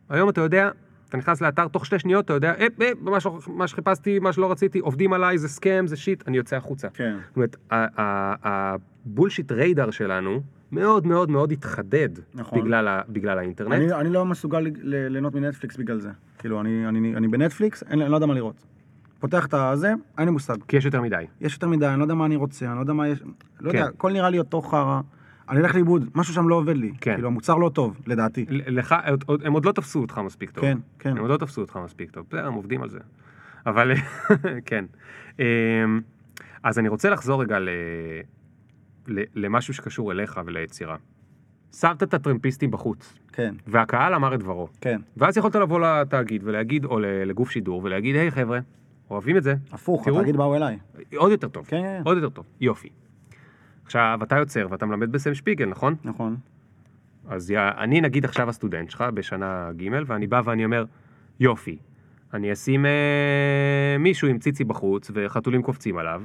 היום אתה יודע, אתה נכנס לאתר, תוך שתי שניות אתה יודע, אה, אה, מה, ש... מה שחיפשתי, מה שלא רציתי, עובדים עליי, זה סכם, זה שיט, אני יוצא החוצה. כן. זאת אומרת, הבולשיט ריידר שלנו מאוד מאוד מאוד התחדד נכון. בגלל, ה... בגלל האינטרנט. אני, אני לא מסוגל ליהנות מנטפליקס בגלל זה. כאילו, אני, אני, אני בנטפליקס, אין, אני לא יודע מה לראות. פותח את הזה, אין לי מושג. כי יש יותר מדי. יש יותר מדי, אני לא יודע מה אני רוצה, אני לא יודע מה יש... לא כן. יודע, הכל נראה לי אותו חרא. אני אלך לאיבוד, משהו שם לא עובד לי. כן. כאילו, המוצר לא טוב, לדעתי. לך, הם עוד לא תפסו אותך מספיק טוב. כן, כן. הם עוד לא תפסו אותך מספיק טוב. בסדר, הם עובדים על זה. אבל, כן. אמ, אז אני רוצה לחזור רגע ל... ל... למשהו שקשור אליך וליצירה. שמת את הטרמפיסטים בחוץ, כן, והקהל אמר את דברו. כן. ואז יכולת לבוא לתאגיד ולהגיד, או לגוף שידור, ולהגיד, היי חבר'ה, אוהבים את זה, הפוך. התאגיד באו אליי. עוד יותר טוב. כן, כן, עוד יותר טוב. יופי. עכשיו, אתה יוצר ואתה מלמד בסם שפיגל, נכון? נכון. אז יא, אני נגיד עכשיו הסטודנט שלך בשנה ג' ואני בא ואני אומר, יופי, אני אשים אה, מישהו עם ציצי בחוץ וחתולים קופצים עליו,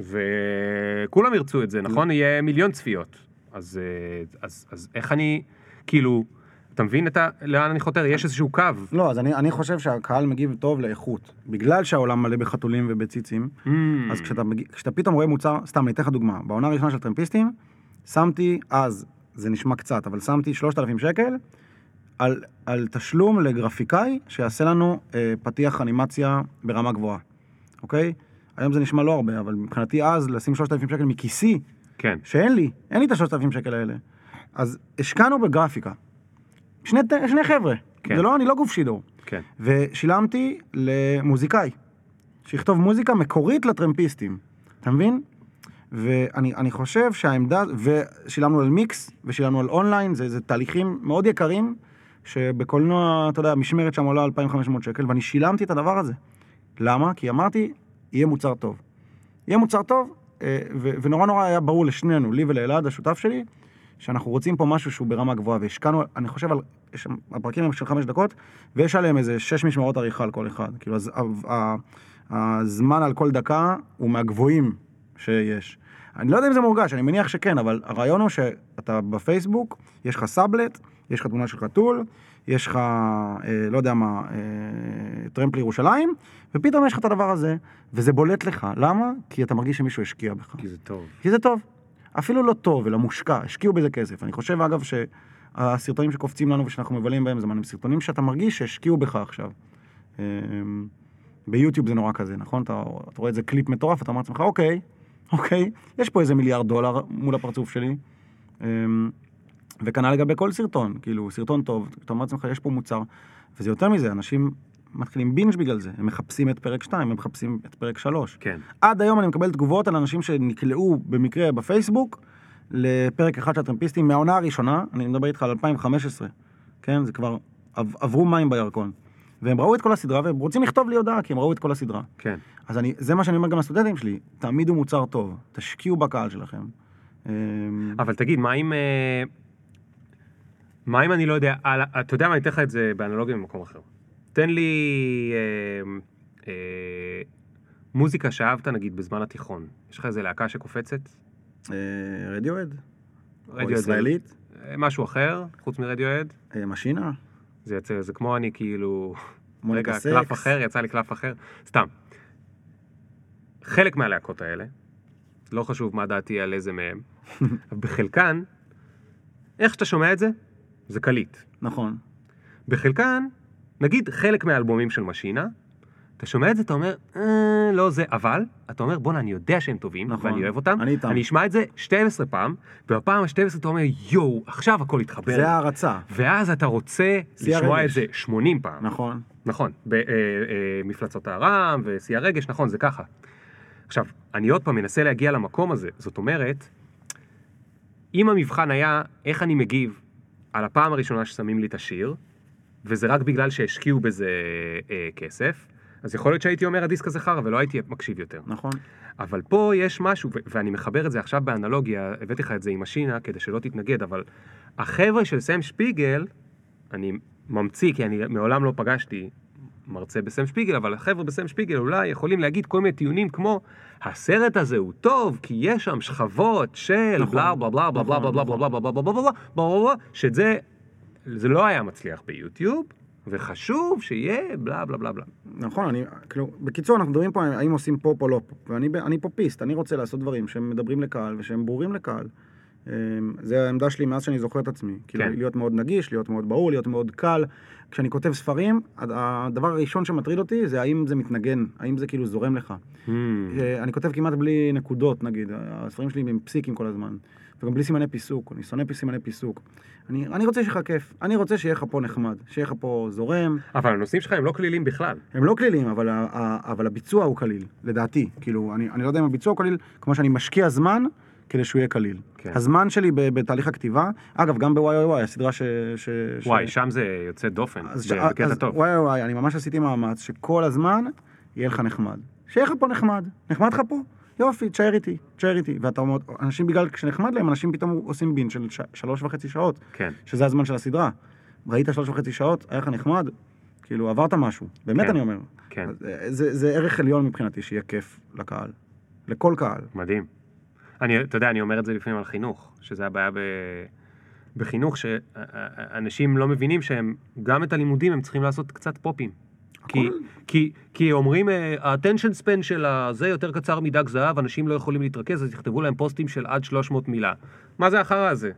וכולם ירצו את זה, נכון? יהיה מיליון צפיות. אז, אה, אז, אז איך אני, כאילו, אתה מבין את ה... לאן אני חותר? יש איזשהו קו. לא, אז אני, אני חושב שהקהל מגיב טוב לאיכות. בגלל שהעולם מלא בחתולים ובציצים, Mm, אז כשאתה, כשאתה פתאום רואה מוצר, סתם, אני אתן לך דוגמה. בעונה הראשונה של טרמפיסטים, שמתי אז, זה נשמע קצת, אבל שמתי 3,000 שקל על, על תשלום לגרפיקאי שיעשה לנו אה, פתיח אנימציה ברמה גבוהה, אוקיי? היום זה נשמע לא הרבה, אבל מבחינתי אז, לשים 3,000 שקל מכיסי, כן, שאין לי, אין לי את ה-3,000 שקל האלה. אז השקענו בגרפיקה. שני, שני חבר'ה. כן. זה לא, אני לא גוף שידור. כן. ושילמתי למוזיקאי, שיכתוב מוזיקה מקורית לטרמפיסטים, אתה מבין? ואני אני חושב שהעמדה, ושילמנו על מיקס, ושילמנו על אונליין, זה, זה תהליכים מאוד יקרים, שבקולנוע, אתה יודע, משמרת שם עולה 2,500 שקל, ואני שילמתי את הדבר הזה. למה? כי אמרתי, יהיה מוצר טוב. יהיה מוצר טוב, אה, ונורא נורא היה ברור לשנינו, לי ולאלעד, השותף שלי, שאנחנו רוצים פה משהו שהוא ברמה גבוהה, והשקענו, אני חושב על, יש שם, הפרקים הם של חמש דקות, ויש עליהם איזה שש משמרות עריכה על כל אחד. כאילו, אז, ה- ה- הזמן על כל דקה הוא מהגבוהים שיש. אני לא יודע אם זה מורגש, אני מניח שכן, אבל הרעיון הוא שאתה בפייסבוק, יש לך סאבלט, יש לך תמונה של חתול, יש לך, אה, לא יודע מה, אה, טרמפ לירושלים, ופתאום יש לך את הדבר הזה, וזה בולט לך. למה? כי אתה מרגיש שמישהו השקיע בך. כי זה טוב. כי זה טוב. אפילו לא טוב, אלא מושקע, השקיעו בזה כסף. אני חושב, אגב, שהסרטונים שקופצים לנו ושאנחנו מבלים בהם זמן, הם סרטונים שאתה מרגיש שהשקיעו בך עכשיו. אמ, ביוטיוב זה נורא כזה, נכון? אתה, אתה רואה איזה קליפ מטורף, אתה אומר לעצמך, אוקיי, אוקיי, יש פה איזה מיליארד דולר מול הפרצוף שלי. אמ, וכנ"ל לגבי כל סרטון, כאילו, סרטון טוב, אתה אומר לעצמך, יש פה מוצר. וזה יותר מזה, אנשים מתחילים בינג' בגלל זה, הם מחפשים את פרק 2, הם מחפשים את פרק 3. כן. עד היום אני מקבל תגובות על אנשים שנקלעו במקרה בפייסבוק לפרק אחד של הטרמפיסטים מהעונה הראשונה, אני מדבר איתך על 2015, כן? זה כבר עב- עברו מים בירקון. והם ראו את כל הסדרה והם רוצים לכתוב לי הודעה כי הם ראו את כל הסדרה. כן. אז אני, זה מה שאני אומר גם לסטודנטים שלי, תעמידו מוצר טוב, תשקיעו בקהל שלכם. אמ, אבל תגיד, מה אם... אה, מה אם אני לא יודע, אתה יודע מה, אני אתן לך את זה באנלוגיה במקום אחר. תן לי אה, אה, מוזיקה שאהבת נגיד בזמן התיכון. יש לך איזה להקה שקופצת? אה, רדיואד? או ישראלית? אה, משהו אחר, חוץ מרדיואד? אה, משינה? זה יצא, זה כמו אני כאילו... רגע, סקס? קלף אחר, יצא לי קלף אחר. סתם. חלק מהלהקות האלה, לא חשוב מה דעתי על איזה מהם, בחלקן, איך שאתה שומע את זה, זה קליט. נכון. בחלקן, נגיד חלק מהאלבומים של משינה, אתה שומע את זה, אתה אומר, אה, לא זה, אבל, אתה אומר, בואנה, אני יודע שהם טובים, נכון. ואני אוהב אותם, אני איתם. אני אשמע את זה 12 פעם, ובפעם ה-12 אתה אומר, יואו, עכשיו הכל התחבר. זה הערצה. ואז אתה רוצה לשמוע הרגש. את זה 80 פעם. נכון. נכון, במפלצות הארם ושיא הרגש, נכון, זה ככה. עכשיו, אני עוד פעם מנסה להגיע למקום הזה, זאת אומרת, אם המבחן היה איך אני מגיב על הפעם הראשונה ששמים לי את השיר, וזה רק בגלל שהשקיעו בזה אה, כסף, אז יכול להיות שהייתי אומר הדיסק הזה חרא ולא הייתי מקשיב יותר. נכון. אבל פה יש משהו, ו- ואני מחבר את זה עכשיו באנלוגיה, הבאתי לך את זה עם השינה כדי שלא תתנגד, אבל החבר'ה של סם שפיגל, אני ממציא כי אני מעולם לא פגשתי מרצה בסם שפיגל, אבל החבר'ה בסם שפיגל אולי יכולים להגיד כל מיני טיעונים כמו, הסרט הזה הוא טוב, כי יש שם שכבות של נכון, בלה בלה בלה בלה בלה נכון, בלה בלה בלה בלה בלה בלה בלה בלה בלה בלה שאת זה, זה לא היה מצליח ביוטיוב, וחשוב שיהיה בלה בלה בלה בלה. נכון, אני, כאילו, בקיצור, אנחנו מדברים פה האם עושים פופ או לא פופ, ואני אני פופיסט, אני רוצה לעשות דברים שהם מדברים לקהל ושהם ברורים לקהל. אמ, זה העמדה שלי מאז שאני זוכר את עצמי. כאילו, כן. להיות מאוד נגיש, להיות מאוד ברור, להיות מאוד קל. כשאני כותב ספרים, הד- הדבר הראשון שמטריד אותי זה האם זה מתנגן, האם זה כאילו זורם לך. Hmm, אה, אני כותב כמעט בלי נקודות, נגיד, הספרים שלי הם פסיקים כל הזמן. וגם בלי סימני פיסוק, אני שונא סימני פיסוק. אני, אני רוצה שיהיה לך כיף, אני רוצה שיהיה לך פה נחמד, שיהיה לך פה זורם, אבל הנושאים שלך הם לא כלילים בכלל. הם לא כלילים, אבל, ה- ה- אבל הביצוע הוא קליל, לדעתי. כאילו, אני, אני לא יודע אם הביצוע הוא קליל, כמו שאני משקיע זמן כדי שהוא יהיה קליל. כן. הזמן שלי ב- בתהליך הכתיבה, אגב, גם בוואי וואי וואי, הסדרה ש... ש, ש... וואי, שם זה יוצא דופן, ש... בקטע אז טוב. וואי, אני ממש עשיתי מאמץ שכל הזמן יהיה לך נחמד. שיהיה לך פה נחמד. נחמד לך פה? יופי, תשאר איתי, תשאר איתי. ואתה אומר, אנשים בגלל, כשנחמד להם, אנשים פתאום עושים בין של ש... שלוש וחצי שעות, כן, שזה הזמן של הסדרה. ראית שלוש וחצי שעות, היה לך נחמד, כאילו עברת משהו. באמת כן. אני אומר. כן, אה, זה, זה ערך עליון מבחינתי, שיהיה כיף לקהל. לכל קהל. מדהים. אני, אתה יודע, אני אומר את זה לפעמים על חינוך, שזה הבעיה ב... בחינוך, שאנשים לא מבינים שהם, גם את הלימודים הם צריכים לעשות קצת פופים. כי, כי, כי אומרים, אה, ה-attention span של הזה יותר קצר מדג זהב, אנשים לא יכולים להתרכז, אז יכתבו להם פוסטים של עד 300 מילה. מה זה החרא הזה?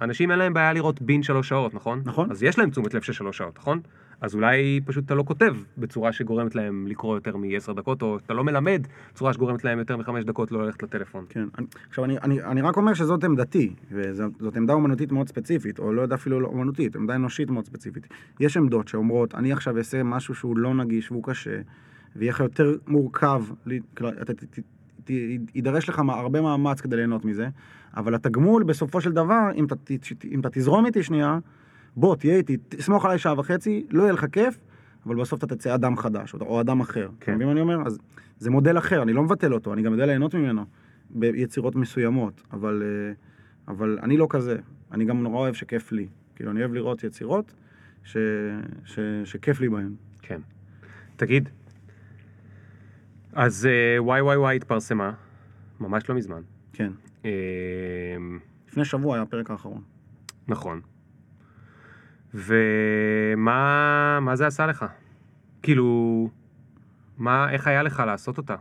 אנשים אין להם בעיה לראות בין שלוש שעות, נכון? נכון. אז יש להם תשומת לב של שלוש שעות, נכון? אז אולי פשוט אתה לא כותב בצורה שגורמת להם לקרוא יותר מעשר דקות, או אתה לא מלמד בצורה שגורמת להם יותר מחמש דקות לא ללכת לטלפון. כן. עכשיו, אני, אני, אני רק אומר שזאת עמדתי, וזאת עמדה אומנותית מאוד ספציפית, או לא יודע אפילו לא אומנותית, עמדה אנושית מאוד ספציפית. יש עמדות שאומרות, אני עכשיו אעשה משהו שהוא לא נגיש והוא קשה, ויהיה לך יותר מורכב, אתה יידרש לך הרבה מאמץ כדי ליהנות מזה, אבל התגמול בסופו של דבר, אם אתה, אם אתה תזרום איתי שנייה, בוא, תהיה איתי, תסמוך עליי שעה וחצי, לא יהיה לך כיף, אבל בסוף אתה תצא אדם חדש, או, או אדם אחר. אתה כן. מבין מה אני אומר? אז זה מודל אחר, אני לא מבטל אותו, אני גם יודע ליהנות ממנו ביצירות מסוימות, אבל, אה, אבל אני לא כזה. אני גם נורא אוהב שכיף לי. כאילו, אני אוהב לראות יצירות ש, ש, שכיף לי בהן. כן. תגיד, אז אה, וואי וואי וואי התפרסמה, ממש לא מזמן. כן. אה, לפני שבוע היה הפרק האחרון. נכון. ומה מה זה עשה לך? כאילו, מה, איך היה לך לעשות אותה?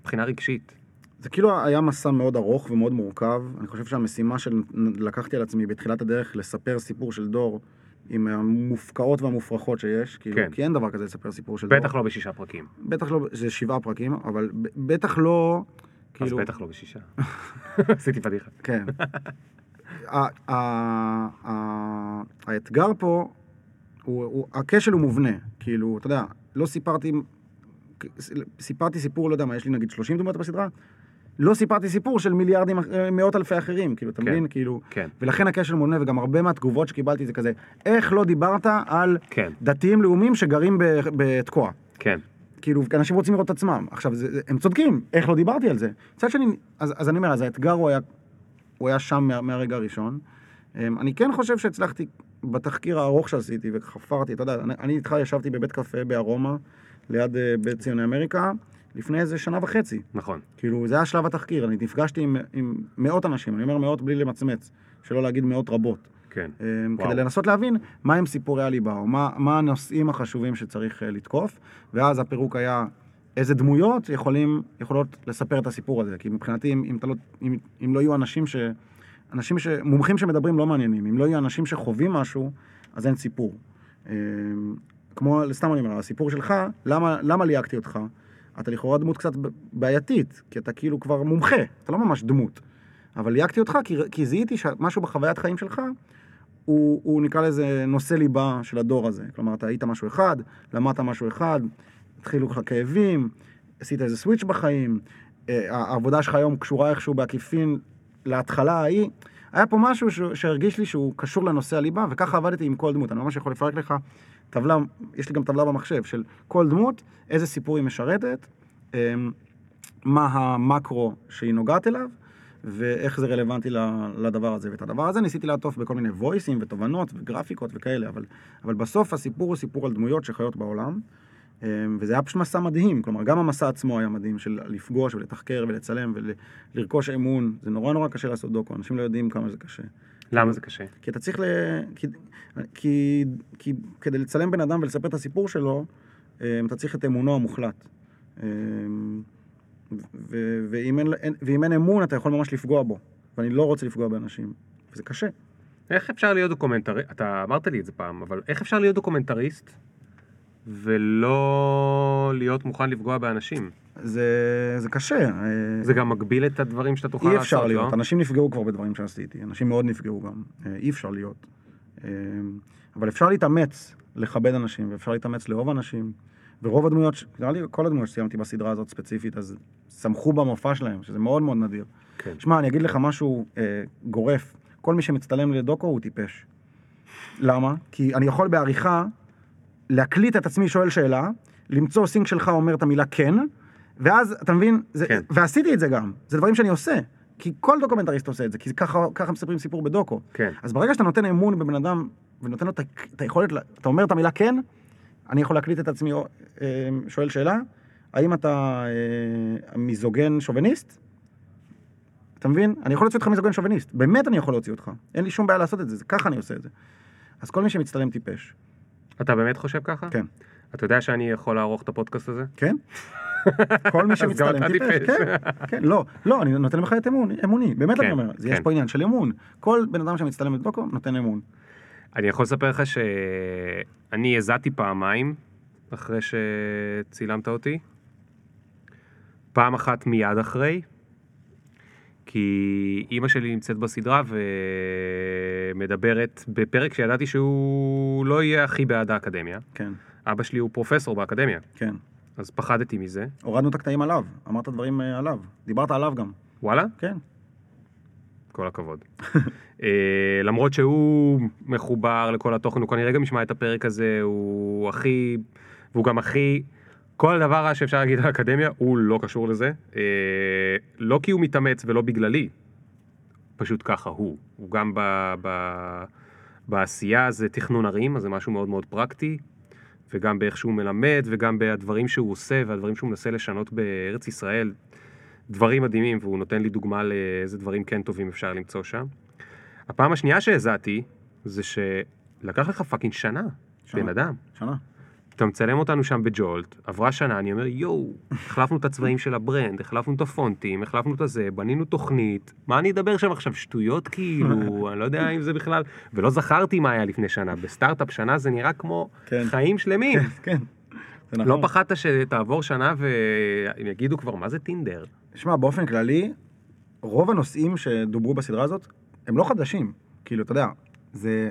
מבחינה רגשית. זה כאילו היה מסע מאוד ארוך ומאוד מורכב. אני חושב שהמשימה שלקחתי על עצמי בתחילת הדרך לספר סיפור של דור עם המופקעות והמופרכות שיש, כאילו, כן. כי אין דבר כזה לספר סיפור של דור. בטח לא בשישה פרקים. בטח לא, זה שבעה פרקים, אבל בטח לא, אז כאילו, בטח לא בשישה. עשיתי פדיחה. כן. האתגר פה, הכשל הוא מובנה. כאילו, אתה יודע, לא סיפרתי, סיפרתי סיפור, לא יודע מה, יש לי נגיד 30 דמויות בסדרה, לא סיפרתי סיפור של מיליארדים, אה, מאות אלפי אחרים, כאילו, אתה כן. מבין? כאילו, כן, ולכן הכשל מובנה, וגם הרבה מהתגובות שקיבלתי זה כזה, איך לא דיברת על כן, דתיים לאומיים שגרים בתקוע? כן. כאילו, אנשים רוצים לראות את עצמם. עכשיו, זה, הם צודקים, איך לא דיברתי על זה? מצד שני, אז, אז אני אומר, אז האתגר הוא היה, הוא היה שם מה, מהרגע הראשון. אמ, אני כן חושב שהצלחתי בתחקיר הארוך שעשיתי וחפרתי, אתה יודע, אני, אני איתך ישבתי בבית קפה בארומה, ליד אה, בית ציוני אמריקה, לפני איזה שנה וחצי. נכון. כאילו, זה היה שלב התחקיר, אני נפגשתי עם, עם מאות אנשים, אני אומר מאות בלי למצמץ, שלא להגיד מאות רבות. כן. וואו. כדי לנסות להבין מה הם סיפורי הליבה, או מה, מה הנושאים החשובים שצריך אה, לתקוף, ואז הפירוק היה איזה דמויות יכולים, יכולות לספר את הסיפור הזה, כי מבחינתי, אם, אם, לא, אם, אם לא יהיו אנשים ש... אנשים ש... מומחים שמדברים לא מעניינים, אם לא יהיו אנשים שחווים משהו, אז אין סיפור. אמ, כמו, סתם אני אומר, הסיפור שלך, למה, למה ליהקתי אותך? אתה לכאורה דמות קצת בעייתית, כי אתה כאילו כבר מומחה, אתה לא ממש דמות. אבל ליהקתי אותך כי, כי זיהיתי שמשהו בחוויית חיים שלך הוא, הוא נקרא לזה נושא ליבה של הדור הזה. כלומר, אתה היית משהו אחד, למדת משהו אחד, התחילו לך כאבים, עשית איזה סוויץ' בחיים, אה, העבודה שלך היום קשורה איכשהו בעקיפין להתחלה ההיא. היה פה משהו שהרגיש לי שהוא קשור לנושא הליבה, וככה עבדתי עם כל דמות. אני ממש יכול לפרק לך טבלה, יש לי גם טבלה במחשב של כל דמות, איזה סיפור היא משרתת, אה, מה המקרו שהיא נוגעת אליו, ואיך זה רלוונטי לדבר הזה. ואת הדבר הזה ניסיתי לעטוף בכל מיני וויסים ותובנות וגרפיקות וכאלה, אבל, אבל בסוף הסיפור הוא סיפור על דמויות שחיות בעולם, וזה היה פשוט מסע מדהים, כלומר גם המסע עצמו היה מדהים של לפגוש ולתחקר ולצלם ולרכוש אמון, זה נורא נורא קשה לעשות דוקו, אנשים לא יודעים כמה זה קשה. למה זה קשה? כי אתה צריך ל... כי, כי, כי כדי לצלם בן אדם ולספר את הסיפור שלו, אה, אתה צריך את אמונו המוחלט. אה, ו- ואם אין- ואם אין אמון, אתה יכול ממש לפגוע בו. ואני לא רוצה לפגוע באנשים. וזה קשה. איך אפשר להיות דוקומנטריסט, אתה אמרת לי את זה פעם, אבל איך אפשר להיות דוקומנטריסט ולא להיות מוכן לפגוע באנשים? זה, זה קשה. אה, זה גם מגביל את הדברים שאתה תוכל אי לעשות, אפשר לא? להיות, אנשים נפגעו כבר בדברים שעשיתי, אנשים מאוד נפגעו גם, אה, אי אפשר להיות. אה, אבל אפשר להתאמץ לכבד אנשים, ואפשר להתאמץ לאהוב אנשים, ורוב הדמויות, נראה לי כל הדמויות שסיימתי בסדרה הזאת ספציפית, אז שמחו במופע שלהם, שזה מאוד מאוד נדיר. כן. שמע, אני אגיד לך משהו אה, גורף, כל מי שמצטלם לדוקו הוא טיפש. למה? כי אני יכול בעריכה להקליט את עצמי שואל שאלה, למצוא סינק שלך אומר את המילה כן, ואז, אתה מבין? זה, כן. ועשיתי את זה גם, זה דברים שאני עושה. כי כל דוקומנטריסט עושה את זה, כי ככה, ככה מספרים סיפור בדוקו. כן. אז ברגע שאתה נותן אמון בבן אדם, ונותן לו את את היכולת, אתה אומר את המילה כן, אני יכול להקליט את עצמי אה, שואל שאלה, האם אתה אה, מיזוגן שוביניסט? אתה מבין? אני יכול להוציא אותך מיזוגן שוביניסט, באמת אני יכול להוציא אותך. אין לי שום בעיה לעשות את זה, זה ככה אני עושה את זה. אז כל מי שמצטלם טיפש. אתה באמת חושב ככה? כן. אתה יודע שאני יכול לערוך את הפודקאסט הזה? כן? כל מי שמצטלם טיפש. כן, כן, לא, לא, אני נותן לך את אמון, אמוני, באמת אני כן, אומר, יש כן. פה עניין של אמון. כל בן אדם שמצטלם לדוקו נותן אמון. אני יכול לספר לך שאני הזעתי פעמיים אחרי שצילמת אותי. פעם אחת מיד אחרי, כי אימא שלי נמצאת בסדרה ומדברת בפרק שידעתי שהוא לא יהיה הכי בעד האקדמיה. כן, אבא שלי הוא פרופסור באקדמיה, כן. אז פחדתי מזה. הורדנו את הקטעים עליו, אמרת דברים אה, עליו, דיברת עליו גם, וואלה? כן. כל הכבוד. אה, למרות שהוא מחובר לכל התוכן, הוא כנראה גם ישמע את הפרק הזה, הוא הכי, והוא גם הכי, כל דבר רע שאפשר להגיד על האקדמיה, הוא לא קשור לזה. אה, לא כי הוא מתאמץ ולא בגללי, פשוט ככה הוא. הוא גם ב, ב, בעשייה זה תכנון ערים, אז זה משהו מאוד מאוד פרקטי, וגם באיך שהוא מלמד, וגם בדברים שהוא עושה, והדברים שהוא מנסה לשנות בארץ ישראל. דברים מדהימים, והוא נותן לי דוגמה לאיזה דברים כן טובים אפשר למצוא שם. הפעם השנייה שהזעתי, זה שלקח לך fucking שנה, שנה. בן אדם. שנה. אתה מצלם אותנו שם בג'ולט, עברה שנה, אני אומר, יואו, החלפנו את הצבעים של ה brand, החלפנו את הפונטים, החלפנו את הזה, בנינו תוכנית, מה אני אדבר שם עכשיו, שטויות כאילו, אני לא יודע אם זה בכלל, ולא זכרתי מה היה לפני שנה, בסטארט-אפ שנה זה נראה כמו כן. חיים שלמים. כן, כן. זה נכון. לא פחדת שתעבור שנה והם יגידו כבר, מה זה טינדר? שמע, באופן כללי, רוב הנושאים שדוברו בסדרה הזאת, הם לא חדשים. כאילו, אתה יודע, זה...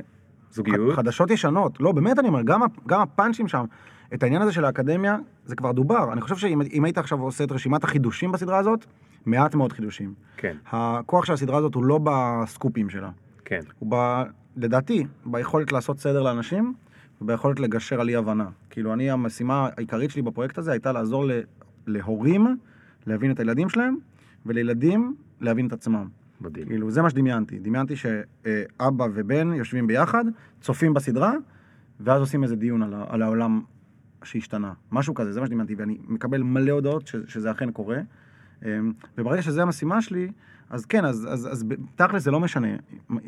זוגיות? חדשות ישנות. לא, באמת אני אומר, גם, גם הפאנצ'ים שם, את העניין הזה של האקדמיה, זה כבר דובר. אני חושב שאם אם היית עכשיו עושה את רשימת החידושים בסדרה הזאת, מעט מאוד חידושים. כן, הכוח של הסדרה הזאת הוא לא בסקופים שלה. כן. הוא ב... לדעתי, ביכולת לעשות סדר לאנשים, וביכולת לגשר על אי הבנה. כאילו, אני, המשימה העיקרית שלי בפרויקט הזה הייתה לעזור ל... להורים להבין את הילדים שלהם, ולילדים להבין את עצמם. מדהים. כאילו, זה מה שדמיינתי. דמיינתי שאבא ובן יושבים ביחד, צופים בסדרה, ואז עושים איזה דיון על. על העולם שהשתנה. משהו כזה, זה מה שדמיינתי, ואני מקבל מלא הודעות ש... שזה אכן קורה. אמ, וברגע שזו המשימה שלי, אז כן, אז, אז, אז תכל'ס זה לא משנה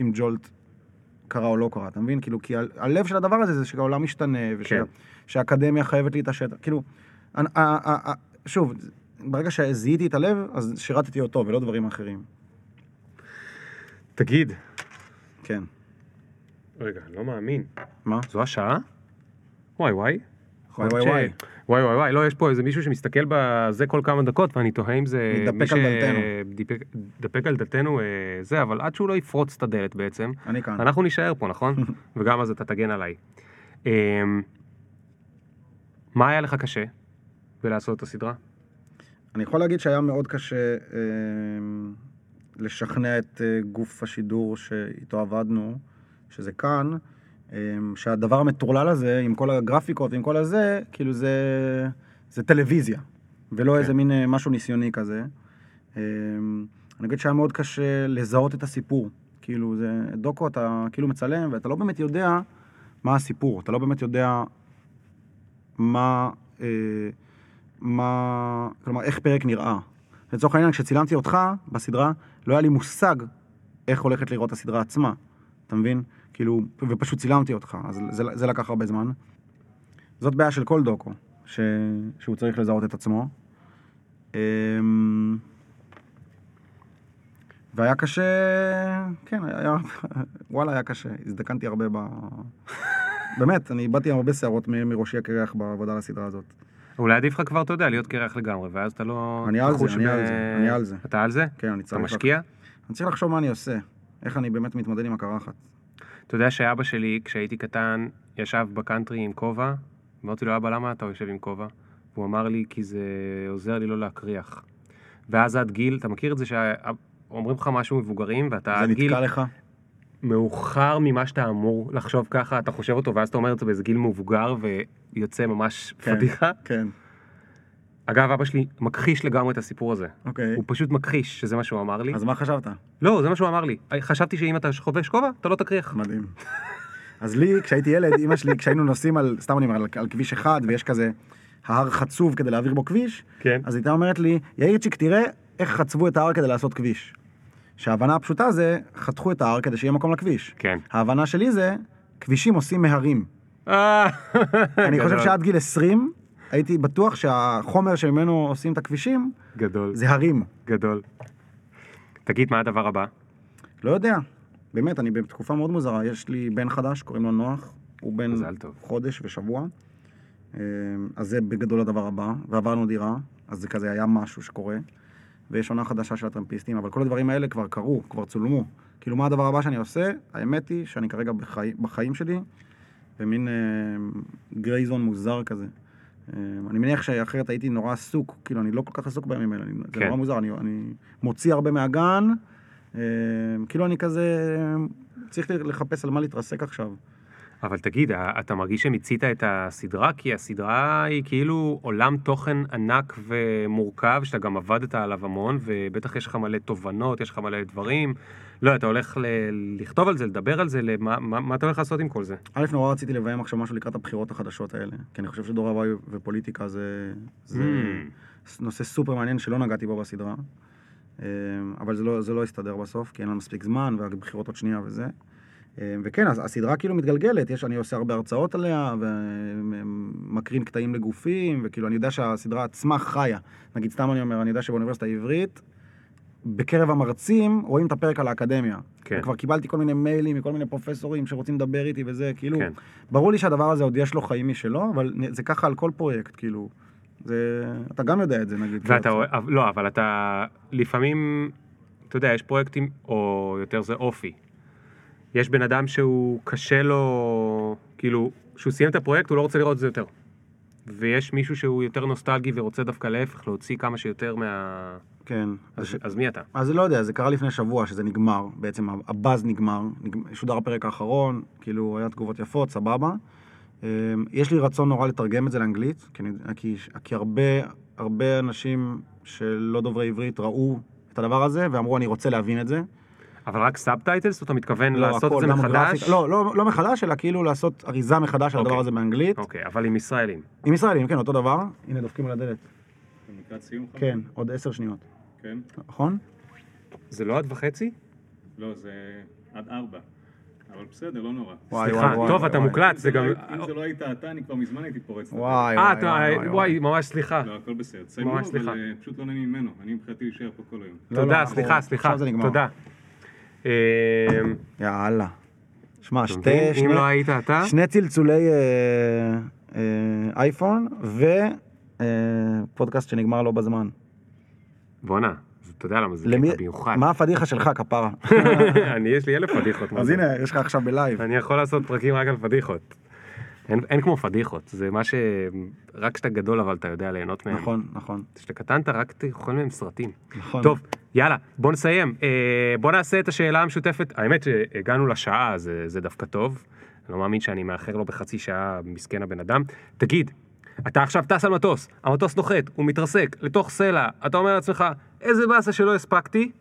אם ג'ולט קרה או לא קרה, אתה מבין? כאילו, כי ה- הלב של הדבר הזה זה שהעולם משתנה, כן. ושהאקדמיה חייבת להתעשת. כאילו, אני- ה- ה- ה- שוב, ברגע שזיהיתי את הלב, אז שירתתי אותו ולא דברים אחרים. תגיד, כן. רגע, לא מאמין. מה? זו השעה? וואי וואי. וואי, וואי, ש- וואי וואי וואי, לא, יש פה איזה מישהו שמסתכל בזה כל כמה דקות, ואני תוהה אם זה... מתדפק על דלתנו. שדיפק- דפק על דלתנו אה, זה, אבל עד שהוא לא יפרוץ את הדלת בעצם, אני כאן. אנחנו נישאר פה, נכון? וגם אז אתה תגן עליי. אמ, מה היה לך קשה בלעשות את הסדרה? אני יכול להגיד שהיה מאוד קשה אה, לשכנע את אה, גוף השידור שאיתו עבדנו, שזה כאן, אה, שהדבר המטורלל הזה, עם כל הגרפיקות ועם כל הזה, כאילו זה, זה טלוויזיה, ולא כן. איזה מין אה, משהו ניסיוני כזה. אה, אני אגיד שהיה מאוד קשה לזהות את הסיפור. כאילו, זה דוקו, אתה כאילו מצלם, ואתה לא באמת יודע מה הסיפור, אתה לא באמת יודע מה... אה, מה... כלומר, איך פרק נראה. לצורך העניין, כשצילמתי אותך בסדרה, לא היה לי מושג איך הולכת לראות הסדרה עצמה. אתה מבין? כאילו, ופשוט צילמתי אותך, אז זה, זה לקח הרבה זמן. זאת בעיה של כל דוקו, ש... שהוא צריך לזהות את עצמו. אמ, והיה קשה, כן, היה, וואלה, היה קשה. הזדקנתי הרבה ב... באמת, אני איבדתי הרבה שערות מראשי הקרח בעבודה על הסדרה הזאת. אולי עדיף לך כבר, אתה יודע, להיות קרח לגמרי, ואז אתה לא... אני על זה, אני על זה, אני על זה. אתה על זה? כן, אני אתה צריך... משקיע? אני צריך לחשוב מה אני עושה. איך אני באמת מתמודד עם הקרחת. אתה יודע שאבא שלי, כשהייתי קטן, ישב בקאנטרי עם כובע, אמרתי לו, אבא, למה אתה יושב עם כובע? והוא אמר לי, כי זה עוזר לי לא להקריח. ואז עד גיל, אתה מכיר את זה שאומרים לך משהו מבוגרים, ואתה זה עד גיל נתקע לך? מאוחר ממה שאתה אמור לחשוב ככה, אתה חושב אותו, ואז אתה אומר את זה באיזה גיל מבוגר, ויוצא ממש כן. פדיחה. כן. אגב, אבא שלי מכחיש לגמרי את הסיפור הזה. אוקיי. הוא פשוט מכחיש שזה מה שהוא אמר לי. אז מה חשבת? לא, זה מה שהוא אמר לי. חשבתי שאם אתה חובש כובע, אתה לא תקריח. מדהים. אז לי, כשהייתי ילד, אימא שלי, כשהיינו נוסעים על, סתם אני אומר, על, על כביש אחד, ויש כזה ההר חצוב כדי להעביר בו כביש, כן. אז הייתה אומרת לי, יאירצ'יק, תראה איך חצבו את ההר כדי לעשות כביש. שההבנה הפשוטה זה, חתכו את ההר כדי שיהיה מקום לכביש. כן. ההבנה שלי זה, כבישים עושים מהרים. אה, אני חושב. שעד גיל 20, הייתי בטוח שהחומר שממנו עושים את הכבישים, גדול, זה הרים. גדול. תגיד, מה הדבר הבא? לא יודע. באמת, אני בתקופה מאוד מוזרה. יש לי בן חדש, קוראים לו נוח. הוא בן. חודש ושבוע. אה, אז זה בגדול הדבר הבא. ועברנו דירה, אז זה כזה היה משהו שקורה. ויש עונה חדשה של הטרמפיסטים, אבל כל הדברים האלה כבר קרו, כבר צולמו. כאילו, מה הדבר הבא שאני עושה? האמת היא שאני כרגע בחי... בחיים שלי במין אה, גרייזון מוזר כזה. אה, אני מניח שאחרת הייתי נורא עסוק, כאילו, אני לא כל כך עסוק בימים האלה, אני- זה כן. נורא מוזר, אני, אני מוציא הרבה מהגן, אה, כאילו אני כזה צריך לחפש על מה להתרסק עכשיו. אבל תגיד, אתה מרגיש שמיצית את הסדרה? כי הסדרה היא כאילו עולם תוכן ענק ומורכב, שאתה גם עבדת עליו המון, ובטח יש לך מלא תובנות, יש לך מלא דברים. לא, אתה הולך ל- לכתוב על זה, לדבר על זה, למה, מה, מה אתה הולך לעשות עם כל זה? א', נורא רציתי לביים עכשיו משהו לקראת הבחירות החדשות האלה, כי אני חושב שדור הוואי ופוליטיקה זה, זה Mm. נושא סופר מעניין שלא נגעתי בו בסדרה, אה, אבל זה לא, זה לא הסתדר בסוף, כי אין לנו מספיק זמן, והבחירות עוד שנייה וזה. אה, וכן, אז הסדרה כאילו מתגלגלת, יש, אני עושה הרבה הרצאות עליה, ומקרין קטעים לגופים, וכאילו אני יודע שהסדרה עצמה חיה. נגיד, סתם אני אומר, אני יודע שבאוניברסיטה העברית, בקרב המרצים רואים את הפרק על האקדמיה. כן. וכבר קיבלתי כל מיני מיילים מכל מיני פרופסורים שרוצים לדבר איתי וזה, כאילו, כן. ברור לי שהדבר הזה עוד יש לו חיים משלו, אבל זה ככה על כל פרויקט, כאילו. זה... אתה גם יודע את זה, נגיד. ואתה, כאילו, אוהב- לא, אבל אתה, לפעמים, אתה יודע, יש פרויקטים, או יותר זה אופי. יש בן אדם שהוא קשה לו, כאילו, כשהוא סיים את הפרויקט, הוא לא רוצה לראות את זה יותר. ויש מישהו שהוא יותר נוסטלגי ורוצה דווקא להפך, להוציא כמה שיותר מה... כן. אז, אז, אז מי אתה? אז לא יודע, זה קרה לפני שבוע שזה נגמר, בעצם הבאז נגמר, נגמר שודר הפרק האחרון, כאילו היה תגובות יפות, סבבה. אמ, יש לי רצון נורא לתרגם את זה לאנגלית, כי, כי, כי הרבה, הרבה אנשים שלא דוברי עברית ראו את הדבר הזה ואמרו אני רוצה להבין את זה. אבל רק subtitles, אתה מתכוון לא, לעשות את זה גם מחדש? גרפיקה- לא, לא, לא מחדש, אלא כאילו לעשות אריזה מחדש על הדבר אוקיי. הזה באנגלית. אוקיי, אבל עם ישראלים. עם ישראלים, כן, אותו דבר. הנה, דופקים על הדלת. אתם לקראת סיום? חברים? כן, עוד עשר שניות. כן? נכון? זה לא עד וחצי? לא, זה עד ארבע. אבל בסדר, לא נורא. וואי, סליחה, וואי, טוב, וואי, אתה וואי. מוקלט, זה גם... לא אם זה לא היית אתה, אני כבר מזמן הייתי פורץ. וואי, אה, וואי, אתה, וואי, וואי. וואי, ממש סליחה. לא, הכל בסדר. ממש סליחה. אה, פשוט לא נהנה ממנו. אני מבחינתי להישאר פה כל היום. לא, תודה, לא, סליחה, אנחנו- סליחה. עכשיו זה נגמר. תודה. אמ, יאללה. שמע, שתי? שני, אם לא היית אתה, שני צלצולי אה, אה, אייפון ופודקאסט שנגמר לא בזמן. בואנה, אתה יודע למה זה למי- קטע מיוחד. מה הפדיחה שלך, כפרה? אני, יש לי אלף פדיחות. אז? הנה, יש לך עכשיו בלייב. אני יכול לעשות פרקים רק על פדיחות. אין, אין כמו פדיחות, זה מה ש... רק כשאתה גדול אבל אתה יודע ליהנות מהם. נכון, נכון, כשאתה קטן אתה רק תאכל מהם סרטים. נכון. טוב, יאללה, בוא נסיים. אה, בוא נעשה את השאלה המשותפת. האמת שהגענו לשעה, זה, זה דווקא טוב. אני לא מאמין שאני מאחר לו בחצי שעה, מסכן הבן אדם. תגיד, אתה עכשיו טס על מטוס, המטוס נוחת, הוא מתרסק לתוך סלע, אתה אומר לעצמך, איזה באסה שלא הספקתי,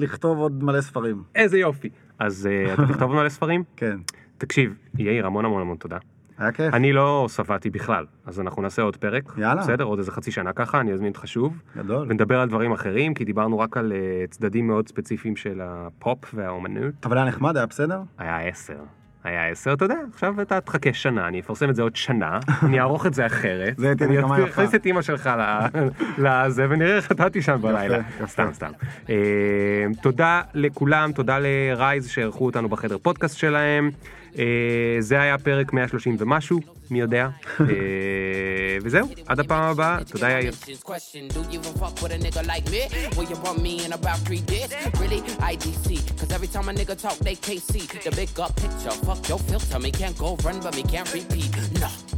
לכתוב עוד מלא ספרים. איזה יופי. אז אה, אתה תכתוב מלא ספרים? כן. תקשיב, יאיר, המון המון המון תודה. היה כיף. אני לא שבעתי בכלל, אז אנחנו נעשה עוד פרק. יאללה. בסדר? עוד איזה חצי שנה ככה, אני אזמין אותך שוב. גדול. ונדבר על דברים אחרים, כי דיברנו רק על אה, צדדים מאוד ספציפיים של הפופ והאומנות. אבל היה נחמד, היה בסדר? היה עשר. היה עשר, אתה יודע, עכשיו אתה תחכה שנה, אני אפרסם את זה עוד שנה, אני אערוך את זה אחרת. זה תהיה אני נקמה יפה. אכניס את אימא שלך לזה, ונראה איך אתה תישן בלילה. סתם, סתם. אה, תודה לכולם, תודה לרייז שערכו אותנו בחדר פודקאסט שלהם. אה, זה היה פרק 130 ומשהו. מי יודע. אה, וזהו, עד הפעם הבאה, תודה יאיר. Talk, they KC. The big up picture. Fuck your filter. Me can't go run, but me can't repeat. No.